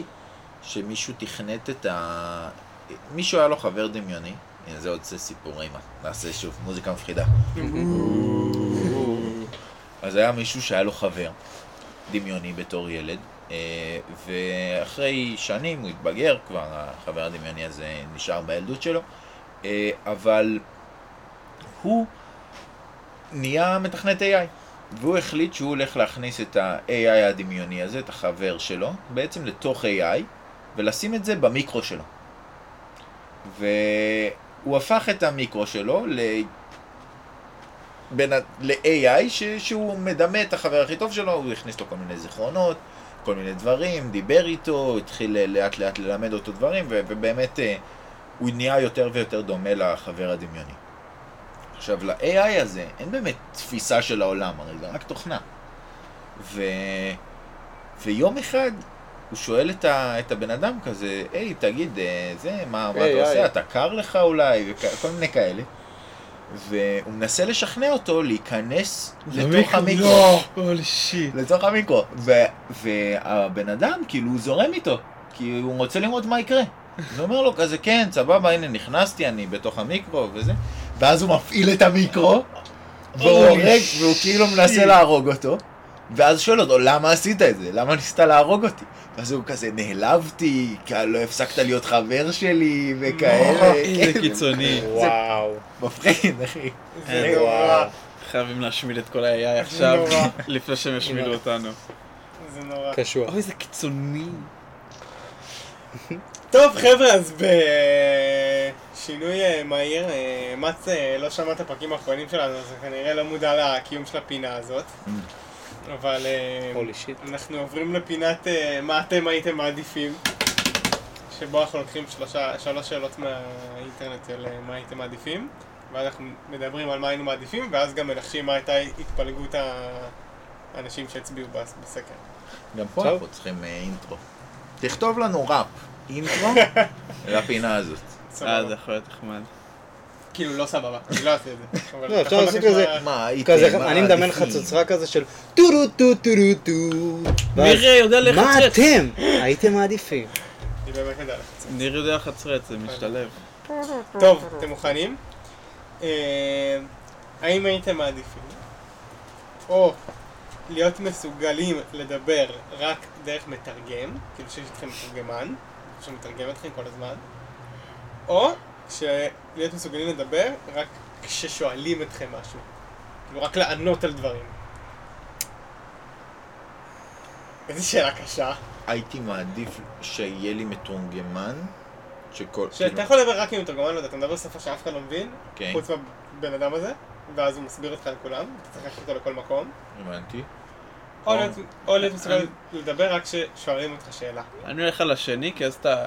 שמישהו תכנת את ה... מישהו היה לו חבר דמיוני, הנה זה עוד זה סיפורים, נעשה שוב, מוזיקה מפחידה. אז היה מישהו שהיה לו חבר דמיוני בתור ילד, אה, ואחרי שנים הוא התבגר, כבר החבר הדמיוני הזה נשאר בילדות שלו, אה, אבל הוא נהיה מתכנת AI. והוא החליט שהוא הולך להכניס את ה-AI הדמיוני הזה, את החבר שלו, בעצם לתוך AI, ולשים את זה במיקרו שלו. והוא הפך את המיקרו שלו ל... בין ה- ל-AI ש... שהוא מדמה את החבר הכי טוב שלו, הוא הכניס לו כל מיני זיכרונות, כל מיני דברים, דיבר איתו, התחיל לאט לאט ללמד אותו דברים, ו... ובאמת אה, הוא נהיה יותר ויותר דומה לחבר הדמיוני. עכשיו, ל-AI הזה אין באמת תפיסה של העולם, הרי זה רק תוכנה. ו... ויום אחד הוא שואל את, ה... את הבן אדם כזה, היי, תגיד, אה, זה, מה, מה היי, אתה עושה? היי." אתה קר לך אולי? וכל מיני כאלה. והוא מנסה לשכנע אותו להיכנס לתוך המיקרו. הולי שיט. לתוך המיקרו. והבן אדם, כאילו, הוא זורם איתו. כי הוא רוצה לראות מה יקרה. אז הוא אומר לו כזה, כן, סבבה, הנה נכנסתי, אני בתוך המיקרו וזה. ואז הוא מפעיל את המיקרו, והוא הורג, והוא כאילו מנסה. להרוג אותו. ואז שואל אותו, למה עשית את זה? למה ניסית להרוג אותי? ואז הוא כזה, נעלבתי, כי לא הפסקת להיות חבר שלי, וכאלה. איזה כן, קיצוני. וואו. מפחיד, אחי. זה נורא. חייבים להשמיד את כל ה-AI עכשיו. לפני שהם ישמידו. אותנו. זה נורא. קשוח. אוי, זה קיצוני. טוב חבר'ה, אז בשינוי אה, מהיר, אה, מץ אה, לא שמע את הפרקים האחרונים שלנו, אז כנראה לא מודע לקיום של הפינה הזאת. אבל אה. אנחנו עוברים לפינת אה, מה אתם הייתם מעדיפים, שבו אנחנו לוקחים שלושה, שלוש שאלות מהאינטרנט של אה, מה הייתם מעדיפים, ואז אנחנו מדברים על מה היינו מעדיפים, ואז גם מנחשים מה הייתה התפלגות האנשים שהצביעו בס- בסקר. גם פה טוב. אנחנו צריכים intro. תכתוב לנו ראפ, intro, לפינה הזאת. אה. זה יכול להיות נחמד. כאילו לא סבבה, אני לא אעשה את זה. לא, אפשר לעשות כזה- מה- מה, כזה, אני מדמיין? חצוצרה כזה של טו טו טו טו טו ניר יודע מה לחצרץ. אתם הייתם מעדיפים? אני באמת יודע לחצרץ. ניר יודע לחצרץ, זה משתלב. טוב, אתם מוכנים? אה, האם הייתם מעדיפים או להיות מסוגלים לדבר רק דרך מתרגם, כאילו שיש איתכם מתורגמן, שמתרגם אתכם כל הזמן, או להיות מסוגלים לדבר רק כששואלים אתכם משהו, כאילו רק לענות על דברים. איזה שאלה קשה. הייתי מעדיף שיהיה לי מתורגמן, שכל... שאתה כאילו- יכול לדבר רק עם מתורגמן, לא יודע, אתה מדבר שפה שאף אחד לא מבין, אוקיי, חוץ מהבן אדם הזה, ואז הוא מסביר אותך לכולם, אתה צריך לקחת אותו לכל מקום, הבנתי. או להיות- או להיות מסוגל לדבר רק כששואלים אותך שאלה. אני הולך על השני, כי אז אתה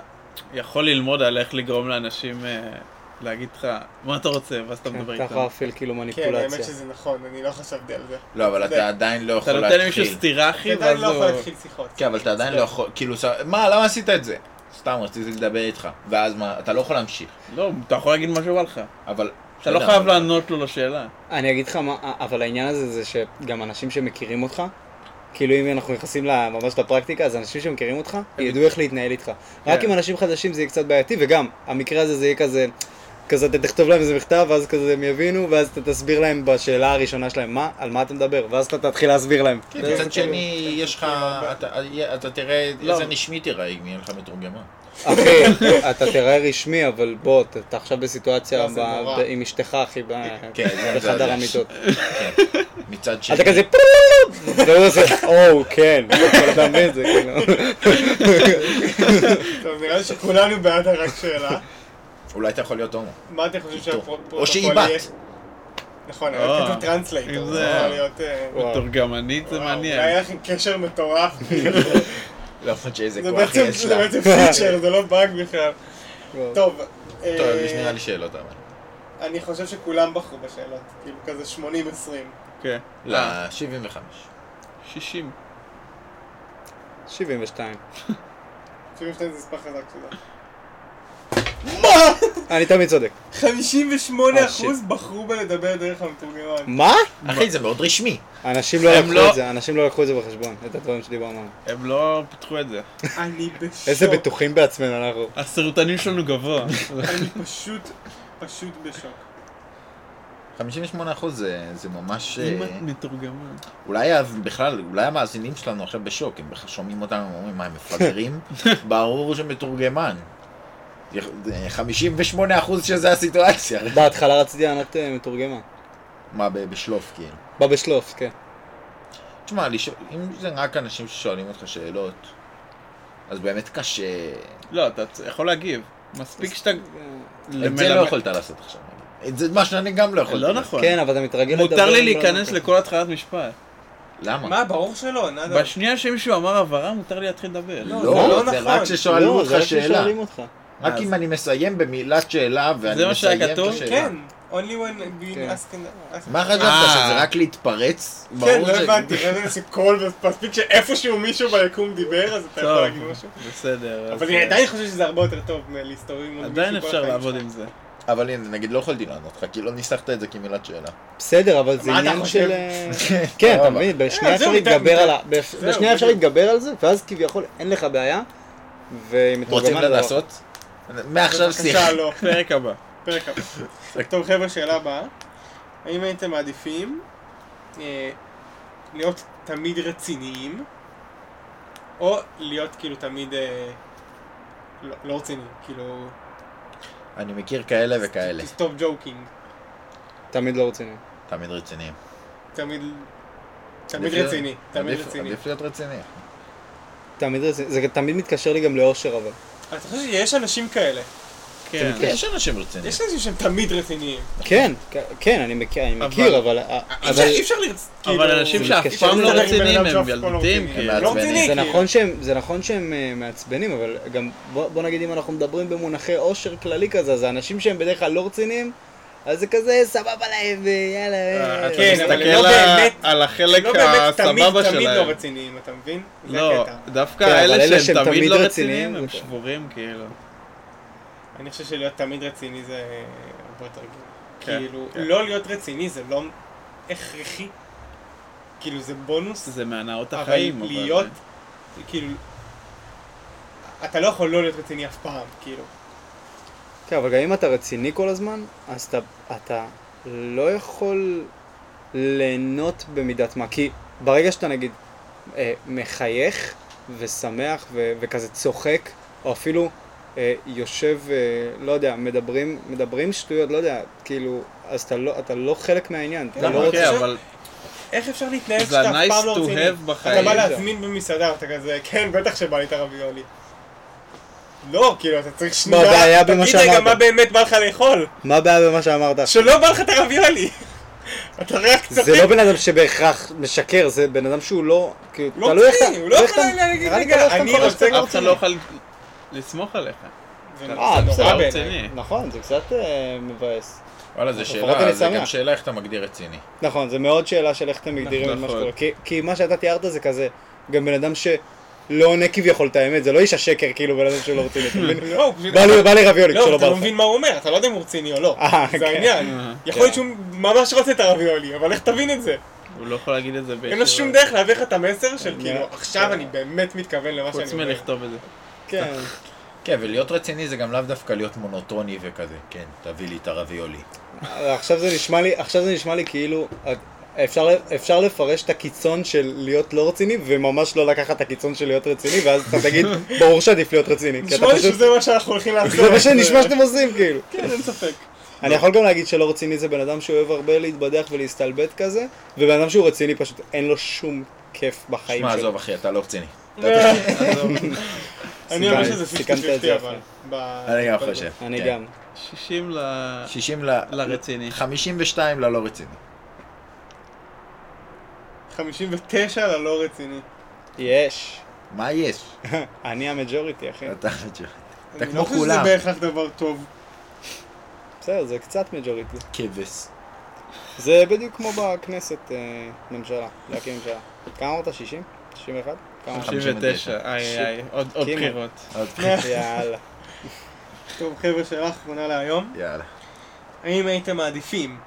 יכול ללמוד על איך לגרום לאנשים אה, להגיד לך מה אתה רוצה, ואז אתה מדבר אתה איתם. יכול להפעיל כאילו כן, מניפולציה. האמת שזה נכון, אני לא חשבתי על זה. לא, אבל. אתה עדיין לא אתה יכול נותן למישהו להתחיל. סטירה, אחי, אתה עדיין ואז לא יכול הוא... להתחיל שיחות. כן, אבל אתה עדיין לא יכול, כאילו, מה, למה עשית את זה? סתם רציתי לדבר איתך. ואז מה, אתה לא יכול להמשיך. לא, אתה יכול להגיד מה שבא לך. אבל... אתה לא חייב לענות לו לשאלה. אני אגיד לך מה, אבל העניין הזה זה שגם אנשים שמכירים אותך, כאילו אם אנחנו נכנסים ממש לפרקטיקה, אז אנשים שמכירים אותך, ידעו איך להתנהל איתך. רק כן. עם אנשים חדשים זה יהיה קצת בעייתי, וגם, המקרה הזה זה יהיה כזה, כזה אתה תכתוב להם איזה מכתב, ואז כזה הם יבינו, ואז אתה תסביר להם בשאלה הראשונה שלהם, מה, על מה אתה מדבר, ואז אתה תתחיל להסביר להם. כן, מצד שני, יש לך, אתה- תראה לא. איזה נשמי תיראה אם יהיה לך מתורגמן. אחי, אתה תראה רשמי, אבל בוא, אתה- אתה עכשיו בסיטואציה לא, עם אשתך, אחי, כן, בחדר. המיטות. כן. מצד שני, אתה כזה והוא עושה, או, כן, אתה מבין את זה, כאילו. טוב, נראה שכולנו בעד הרק שאלה. אולי אתה יכול להיות הומו. מה אתם חושבים שהפרוטוקול או שהיא? בת. נכון, היה כתוב translator, אם זה זה- יכול להיות... אה. מתורגמנית זה מעניין. היה לכם קשר מטורף. למרות שאיזה זה כוח יש זה לה. בעצם פיצ'ר, זה לא באג בכלל. טוב, אה, טוב, יש נראה לי שאלות אבל. אני חושב שכולם בחרו בשאלות, כאילו כזה 80-20. כן. לא, אה, 75. 60. 72. 72 זה מספר חזק שלה. אני תמיד צודק. 58% אה. בחרו בלדבר דרך המתורגמן. מה? אחי, זה מאוד רשמי. אנשים לא הם לקחו לא- את זה, אנשים לא לקחו את זה בחשבון, את הדברים שדיברנו עליהם. הם לא פיתחו את זה. אני בשוק. איזה בטוחים בעצמנו אנחנו. הסרטונים שלנו גבוה. אני פשוט, פשוט בשוק. 58 אחוז זה זה ממש... אם אה, את מתורגמן. אולי בכלל, אולי המאזינים שלנו עכשיו בשוק, הם בכלל שומעים אותנו, הם אומרים, מה, הם מפגרים? ברור שמתורגמן. 58 אחוז שזה הסיטואציה. בהתחלה רציתי לענות אה, מתורגמן. מה, בשלוף, כאילו. בא בשלוף, כן. תשמע, אם זה רק אנשים ששואלים אותך שאלות, אז באמת קשה... לא, אתה יכול להגיב. מספיק שאתה... את זה לא יכולת לעשות עכשיו. את זה מה שאני גם לא יכולתי. לא. נכון. כן, אבל אתה מתרגל לדבר. מותר לי בן להיכנס. לכל התחלת משפט. למה? מה, ברור שלא, נאדה. בשנייה שמישהו אמר הבהרה, מותר לי להתחיל לדבר. לא, לא, זה לא זה נכון. רק כששואלים לא, אותך שאלה. רק אז- אם אני מסיים במילת שאלה ואני זה מה שהיה מסיים את כתוב? השאלה. כן, only when being כן. asked... מה חשבת, אה. שזה רק להתפרץ? כן, לא הבנתי, חשבתי שכל... מספיק שאיפשהו מישהו ביקום דיבר, אז אתה יכול להגיד משהו. בסדר. אבל אני עדיין חושב שזה הרבה יותר טוב מלהסתובב עם עדיין מישהו כל אפשר לעבוד. עם זה. אבל הנה, נגיד לא יכולתי לענות לך, כי לא ניסחת את זה כמילת שאלה. בסדר, אבל זה עניין? של... כן, אתה. מבין, בשנייה אה, אפשר להתגבר על זה, ואז כביכול אין לך בעיה. רוצים לא- לעשות? מעכשיו שיחה. בבקשה, לא. פרק הבא. פרק הבא. טוב חבר'ה, שאלה הבאה. האם הייתם מעדיפים אה, להיות תמיד רציניים, או להיות כאילו תמיד אה, לא- לא רציניים, כאילו... אני מכיר כאלה וכאלה. stop joking. תמיד לא רציני. תמיד רציניים. תמיד... תמיד רציני, תמיד עדיף- רציני. עדיף להיות רציני. תמיד רציני, זה תמיד מתקשר לי גם לאושר אבל. אתה חושב שיש אנשים כאלה? כן. יש אנשים רציניים. יש אנשים שהם תמיד רציניים. כן, כן, אני מכיר, אני אבל... אי אבל אפשר- אי אפשר לרצ... כאילו, אבל אנשים זה שאף פעם לא רציניים הם לא רציני. כאילו. הם לא מעצבנים. זה כאילו. נכון שהם, זה נכון שהם אה, מעצבנים, אבל גם, בוא, נגיד אם אנחנו מדברים במונחי עושר כללי כזה, אז האנשים שהם בדרך כלל לא רציניים, אז זה כזה סבבה להם, ויאללה. אה, אה, אתה כן, אבל מסתכל לא על- באמת- על החלק לא תמיד הסבבה תמיד לא שלהם. רציניים, אתה מבין? לא. דווקא כן, אלה שהם תמיד לא רציניים, הם שבורים כאילו. אני חושב שלהיות תמיד רציני זה הרבה יותר גרוע. כן, כאילו, כן. לא להיות רציני זה לא הכרחי. כאילו, זה בונוס. זה מהנאות החיים. אבל- להיות, כאילו, אתה לא יכול לא להיות רציני אף פעם, כאילו. כן, אבל גם אם אתה רציני כל הזמן, אז אתה, אתה לא יכול ליהנות במידת מה. כי ברגע שאתה נגיד אה, מחייך ושמח ו- וכזה צוחק, או אפילו אה, יושב, אה, לא יודע, מדברים, מדברים שטויות, לא יודע, כאילו, אז אתה לא, אתה לא חלק מהעניין. אתה? לא כן, רוצה... אבל איך אפשר להתנהג זה כשאתה אף ה-nice פעם לא to רציני? have אתה בחיים. בא להזמין במסעדה, אתה כזה, כן, בטח שבא לי את הרביולי. לא, כאילו, אתה צריך מה הבעיה שנייה, במה תגיד רגע שאמרת? מה באמת בא לך לאכול. מה הבעיה במה שאמרת? שלא בא לך את הרביולי. אתה רק צוחק. זה לא בן אדם שבהכרח משקר, זה בן אדם שהוא לא... כאילו, לא. רציני, הוא לא איך יכול להגיד, רגע, אתה אני רוצה אף אחד לא יכול לסמוך עליך. זה אה, בסדר, לא. רציני. נכון, זה קצת אה, מבאס. וואלה, זו שאלה, זה שמח. גם שאלה איך אתה מגדיר רציני. נכון, זה מאוד שאלה של איך אתם מגדירים את מה נכון. שקורה. כי- כי מה שאתה תיארת זה כזה, גם בן אדם שלא עונה כביכול את האמת, זה לא איש השקר כאילו בן אדם שהוא לא רציני, אתה מבין? לא, בא לי- בא רביולי לא, כשלא אתה בא לא לך. מבין מה הוא אומר, אתה לא יודע אם הוא רציני או לא. אה, זה כן. העניין. אה, יכול להיות שהוא ממש רוצה את הרביולי, אבל איך תבין את זה? הוא לא יכול להגיד את זה אין לו שום דרך להעביר לך את המסר של כן. כאילו, עכשיו אני באמת מתכוון למה שאני חוץ אומר. מלכתוב את זה. כן. כן, ולהיות רציני זה גם לאו דווקא להיות מונוטוני וכזה. כן, תביא לי את הרביולי. עכשיו זה נשמע לי, עכשיו זה נשמע לי כאילו, אפשר, אפשר לפרש את הקיצון של להיות לא רציני, וממש לא לקחת את הקיצון של להיות רציני, ואז אתה תגיד, ברור שעדיף להיות רציני. נשמע לי שזה מה שאנחנו הולכים לעשות. זה מה שנשמע שאתם עושים, כאילו. כן, אין ספק. אני יכול גם להגיד שלא רציני זה בן אדם שאוהב הרבה להתבדח ולהסתלבט כזה, ובן אדם שהוא רציני פשוט אין לו שום כיף בחיים שמע, שלו. עזוב אחי, אתה לא רציני. אני אומר שזה סיכמת את 50-50 זה אבל. אני גם חושב. אני כן. גם. 60 ל... 60 ל... לרציני. 52 ללא רציני. 59 ללא רציני. יש. מה יש? אני המג'וריטי, אחי. אתה אתה אני כמו לא חושב שזה כולם. בהכרח דבר טוב. בסדר, זה קצת מג'וריטי. כבש. זה בדיוק כמו בכנסת, אה, ממשלה, להקים ממשלה. כמה אמרת? 60? 61? כמה? 59, איי איי, עוד. בחירות. יאללה. טוב, חבר'ה, שאלה אחרונה להיום. יאללה. האם הייתם מעדיפים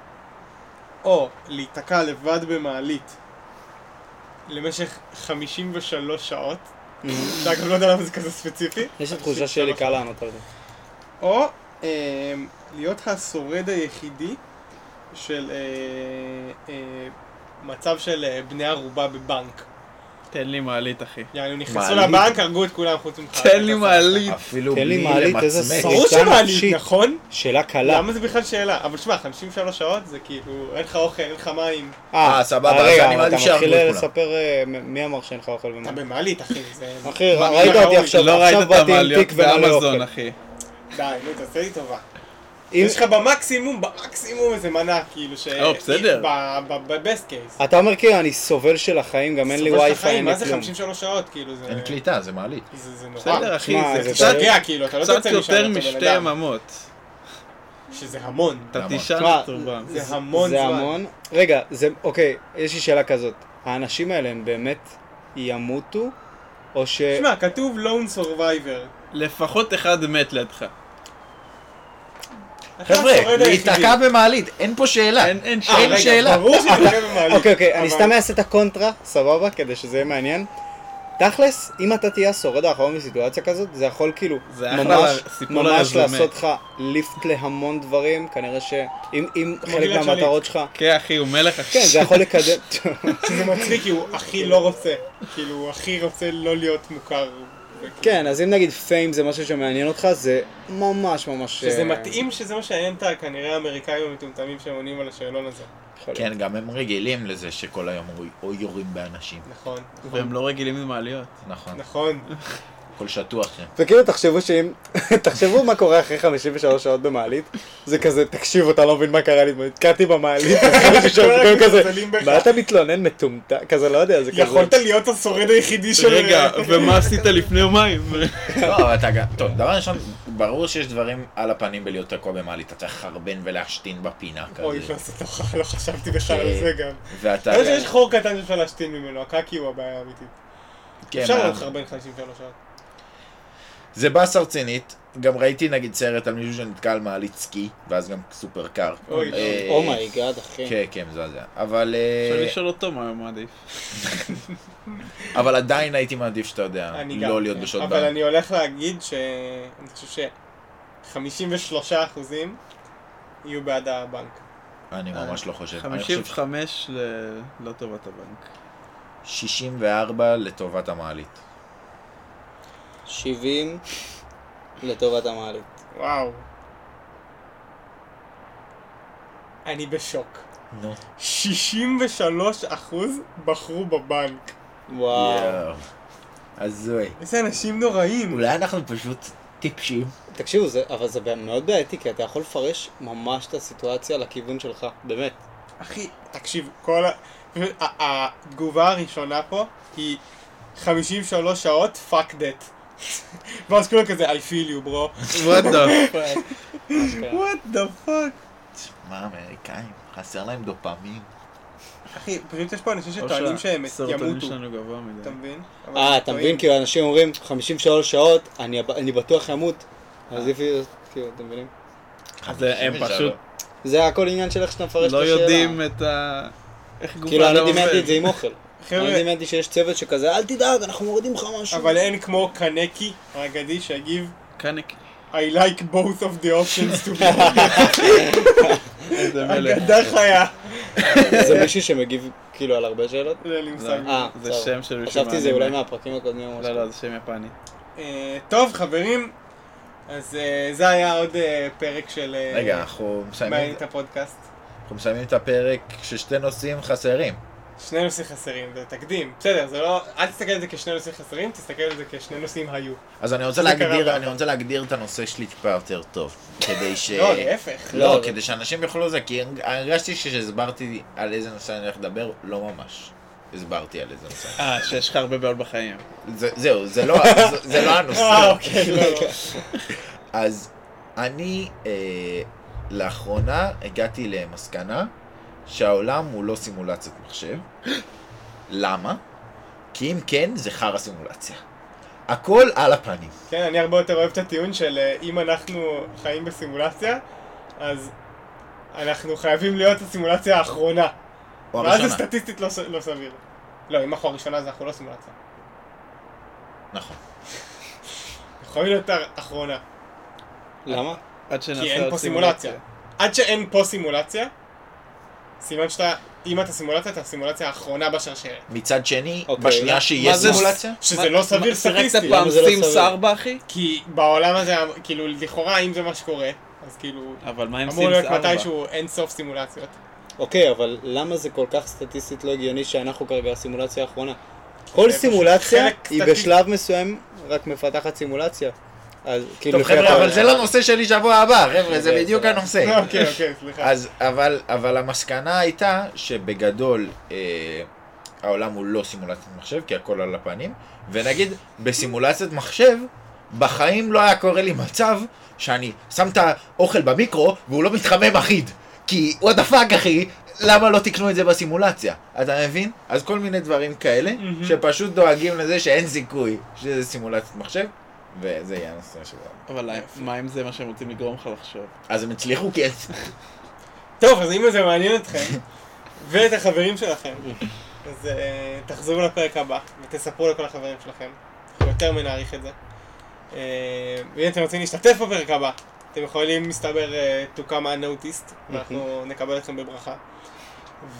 או להיתקע לבד במעלית למשך 53 שעות, שאגב לא יודע למה זה כזה ספציפי, יש לי תחושה שיהיה לי קל לענות על זה. או אה, להיות השורד היחידי של אה, אה, מצב של אה, בני ערובה בבנק. תן לי מעלית אחי. יענו, נכנסו? לבנק, הרגו את כולם חוץ ממך. תן לי מעלית. אפילו תן לי בלי מעלית, איזה למצמץ. ברור סריטה שמעלית, נפשית. נכון? שאלה קלה. למה זה בכלל שאלה? אבל שמע, 53 שעות זה כאילו, אין לך אוכל, אין לך מים. אה, סבבה, אז רגע, אני מעדיף אתה מתחיל את כולם. לספר אה, מי אמר שאין לך אוכל ומה. אתה במעלית, אחי. אחי, ראית אותי? עכשיו, לא עכשיו את באתי עם תיק ומלא אוכל. די, נו, תעשה לי טובה. אם- יש לך במקסימום, במקסימום איזה מנה, כאילו, ש... לא, בסדר. בבסט קייס. אתה אומר כאילו אני סובל של החיים, גם אין לי וי-פיי, אין מה לי זה כלום. 53 שעות, כאילו, זה... אין קליטה, זה מעלית. זה זה נורא. בסדר אחי, זה זה קצת משגע, כאילו, אתה לא קצת תצא משם, יותר אתה בן משתי אדם. יממות. שזה המון. אתה תשמע, מסורבם. זה המון זה זמן. המון. רגע, זה, אוקיי, יש לי שאלה כזאת. האנשים האלה הם באמת ימותו, או ש... תשמע, כתוב lone survivor. לפחות אחד מת לידך. חבר'ה. להיתקע במעלית, אין פה שאלה. אין שאלה. ברור שתתקע במעלית. אוקיי, אוקיי, אני סתם אעשה את הקונטרה, סבבה? כדי שזה יהיה מעניין. תכלס, אם אתה תהיה השורד האחרון בסיטואציה כזאת, זה יכול כאילו זה ממש, ממש. לעשות לך ליפט להמון דברים, כנראה שאם אם חלק מהמטרות שלך, כן אחי, הוא מלך אחי. כן, זה יכול לקדם, שזה מצחיק, כי הוא הכי לא רוצה. כאילו, הוא הכי רוצה לא להיות מוכר. כן, אז אם נגיד פיים זה משהו שמעניין אותך, זה ממש ממש... שזה אה, מתאים שזה מה שעניין את כנראה האמריקאים המטומטמים שעונים על השאלון הזה. כן, גם הם רגילים לזה שכל היום או יורים באנשים. נכון, והם לא רגילים למעליות. נכון, נכון. הכל שטוח שם. וכאילו תחשבו שאם, תחשבו מה קורה אחרי 53 שעות במעלית, זה כזה, תקשיב, אתה לא מבין מה קרה לי, נתקעתי במעלית, אחרי 53 שעות, וכולם כזה. מה אתה מתלונן מטומטם, כזה לא יודע, זה כזה, יכולת להיות השורד היחידי של... רגע, ומה עשית לפני יומיים? לא, אתה גם, טוב, דבר ראשון, ברור שיש דברים על הפנים בלהיות תקוע במעלית, אתה צריך לחרבן ולהשתין בפינה אוי, כזה. לא, זה לא- לא חשבתי בכלל על זה גם. ואתה... אני חושב שיש חור קטן שאפשר להשתין ממנו, הקקי הוא הבעיה האמיתית. כן, אפשר לחרבן 53 שעות. זה באסה רצינית, גם ראיתי נגיד סרט על מישהו שנתקע על מעלית סקי, ואז גם סופר קר. אוי, לא. אה, oh my God, אחי. כן, כן, מזעזע. אבל... אפשר אה, לשאול אותו מה הוא מעדיף. אבל עדיין הייתי מעדיף שאתה יודע, אני גם. לא להיות בשעות אבל בנק. אני הולך להגיד שאני חושב ש-53 אחוזים יהיו בעד הבנק. אני ממש לא חושב. אני חושב 55 ל- לא טובת הבנק. 64 לטובת המעלית. 70 לטובת המעלית. וואו. אני בשוק. נו. 63 אחוז בחרו בבנק. וואו. הזוי. איזה אנשים נוראים. אולי אנחנו פשוט טיפשים. תקשיבו, זה, אבל זה מאוד בעייתי, כי אתה יכול לפרש ממש את הסיטואציה לכיוון שלך, באמת. אחי, תקשיב, כל. ה- התגובה הראשונה פה היא 53 שעות, fuck that. ואז כולם כזה, I feel you, bro. what the fuck. what the fuck. מה, האמריקאים? חסר להם דופמין. אחי, פשוט יש פה אנשים שטוענים שהם ימותו. שלנו גבוה מדי. אתה מבין? אה, אתה. מבין? כאילו אנשים אומרים 53 שעות, אני אני בטוח אמות. אז לפי, כאילו, אתם מבינים? אז הם 53. פשוט זה הכל עניין של איך שאתה מפרש את לא השאלה. יודעים את ה... איך גוף כאילו, אני האדם דמיינתי עובד. את זה עם אוכל. חבר'ה, אני דמיינתי שיש צוות שכזה, אל תדאג, אנחנו מורידים לך משהו. אבל אין כמו קנקי האגדי שיגיב קאנק. I like both of the options to be. אגדה חיה. זה מישהו שמגיב כאילו על הרבה שאלות? אין לי מושג. אה, זה. שם של מישהו חשבתי זה. אולי מהפרקים הקודמים או משהו. לא, לא, זה שם יפני. אה, טוב, חברים, אז אה, זה היה עוד אה, פרק של... רגע, אנחנו מסיימים את הפודקאסט. אנחנו מסיימים את הפרק כששתי נושאים חסרים. שני נושאים חסרים, זה תקדים. בסדר, זה לא... אל תסתכל על זה כשני נושאים חסרים, תסתכל על זה כשני נושאים היו. אז אני רוצה להגדיר. אני רוצה להגדיר את הנושא שלי טיפה יותר טוב. כדי ש... לא, להפך. לא, לא. כדי שאנשים יוכלו לזה, כי הרגשתי שהסברתי על איזה נושא אני הולך לדבר, לא ממש. הסברתי על איזה נושא. אה, שיש לך הרבה בעיות בחיים. זה- זהו, זה לא- זה- זה לא אה, הנושא. אוקיי, לא, לא. אז אני אה, לאחרונה הגעתי למסקנה שהעולם הוא לא סימולציית מחשב. למה? כי אם כן, זה חרא סימולציה. הכל על הפנים. כן, אני הרבה יותר אוהב את הטיעון של אה, אם אנחנו חיים בסימולציה, אז אנחנו חייבים להיות הסימולציה האחרונה. או ואז זה הראשונה. סטטיסטית לא לא סביר. לא, אם אנחנו הראשונה אז אנחנו לא סימולציה. נכון. חייבים להיות האחרונה. למה? עד שנעשה כי אין עוד פה סימולציה. עד שאין פה סימולציה, סימן שאתה, אם אתה סימולציה, אתה הסימולציה האחרונה בשרשרת. מצד שני, אוקיי, בשנייה מה- שיהיה מה זה- סימולציה, שזה לא סביר שיחקת סטטיסטית. פעם לא סימס סביר? 4, אחי? כי בעולם הזה, כאילו, לכאורה, אם זה מה שקורה, אז כאילו, אבל מה עם אמור סימס להיות 4? מתישהו אין סוף סימולציות. אוקיי, אבל למה זה כל כך סטטיסטית לא הגיוני שאנחנו כרגע הסימולציה האחרונה? כל סימולציה היא סטטיסטי. בשלב מסוים רק מפתחת סימולציה. אז כאילו טוב חבר'ה. אבל זה לא נושא שלי שבוע הבא, חבר'ה, זה זה- בדיוק הנושא. אוקיי, אוקיי, סליחה. אז, אבל, אבל המסקנה הייתה שבגדול אה, העולם הוא לא סימולציית מחשב, כי הכל על הפנים, ונגיד בסימולציית מחשב, בחיים לא היה קורה לי מצב שאני שם את האוכל במיקרו והוא לא מתחמם אחיד. כי what the fuck אחי, למה לא תקנו את זה בסימולציה? אתה מבין? אז כל מיני דברים כאלה, מהמם. שפשוט דואגים לזה שאין סיכוי שזה סימולציית מחשב, וזה יהיה הנושא שלנו. אבל מה אם זה מה שהם רוצים לגרום לך לחשוב? אז הם הצליחו כי אין טוב, אז אם זה מעניין אתכם, ואת החברים שלכם, אז אה, תחזרו לפרק הבא, ותספרו לכל החברים שלכם. אנחנו יותר מנעריך את זה. אה, ואם אתם רוצים להשתתף בפרק הבא, אתם יכולים, מסתבר, אה, to come unnoticed, ואנחנו נקבל אתכם בברכה.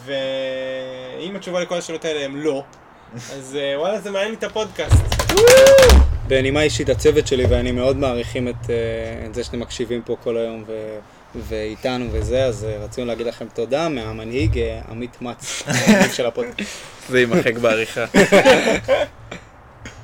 ואם התשובה לכל השאלות האלה הם לא, אז וואלה, זה מעניין לי את הפודקאסט. בנימה אישית הצוות שלי ואני מאוד מעריכים את, אה, את זה שאתם מקשיבים פה כל היום ואיתנו וזה, אז אה, רצינו להגיד לכם תודה מהמנהיג אה, עמית מצ, של הפודקאסט. זה יימחק בעריכה.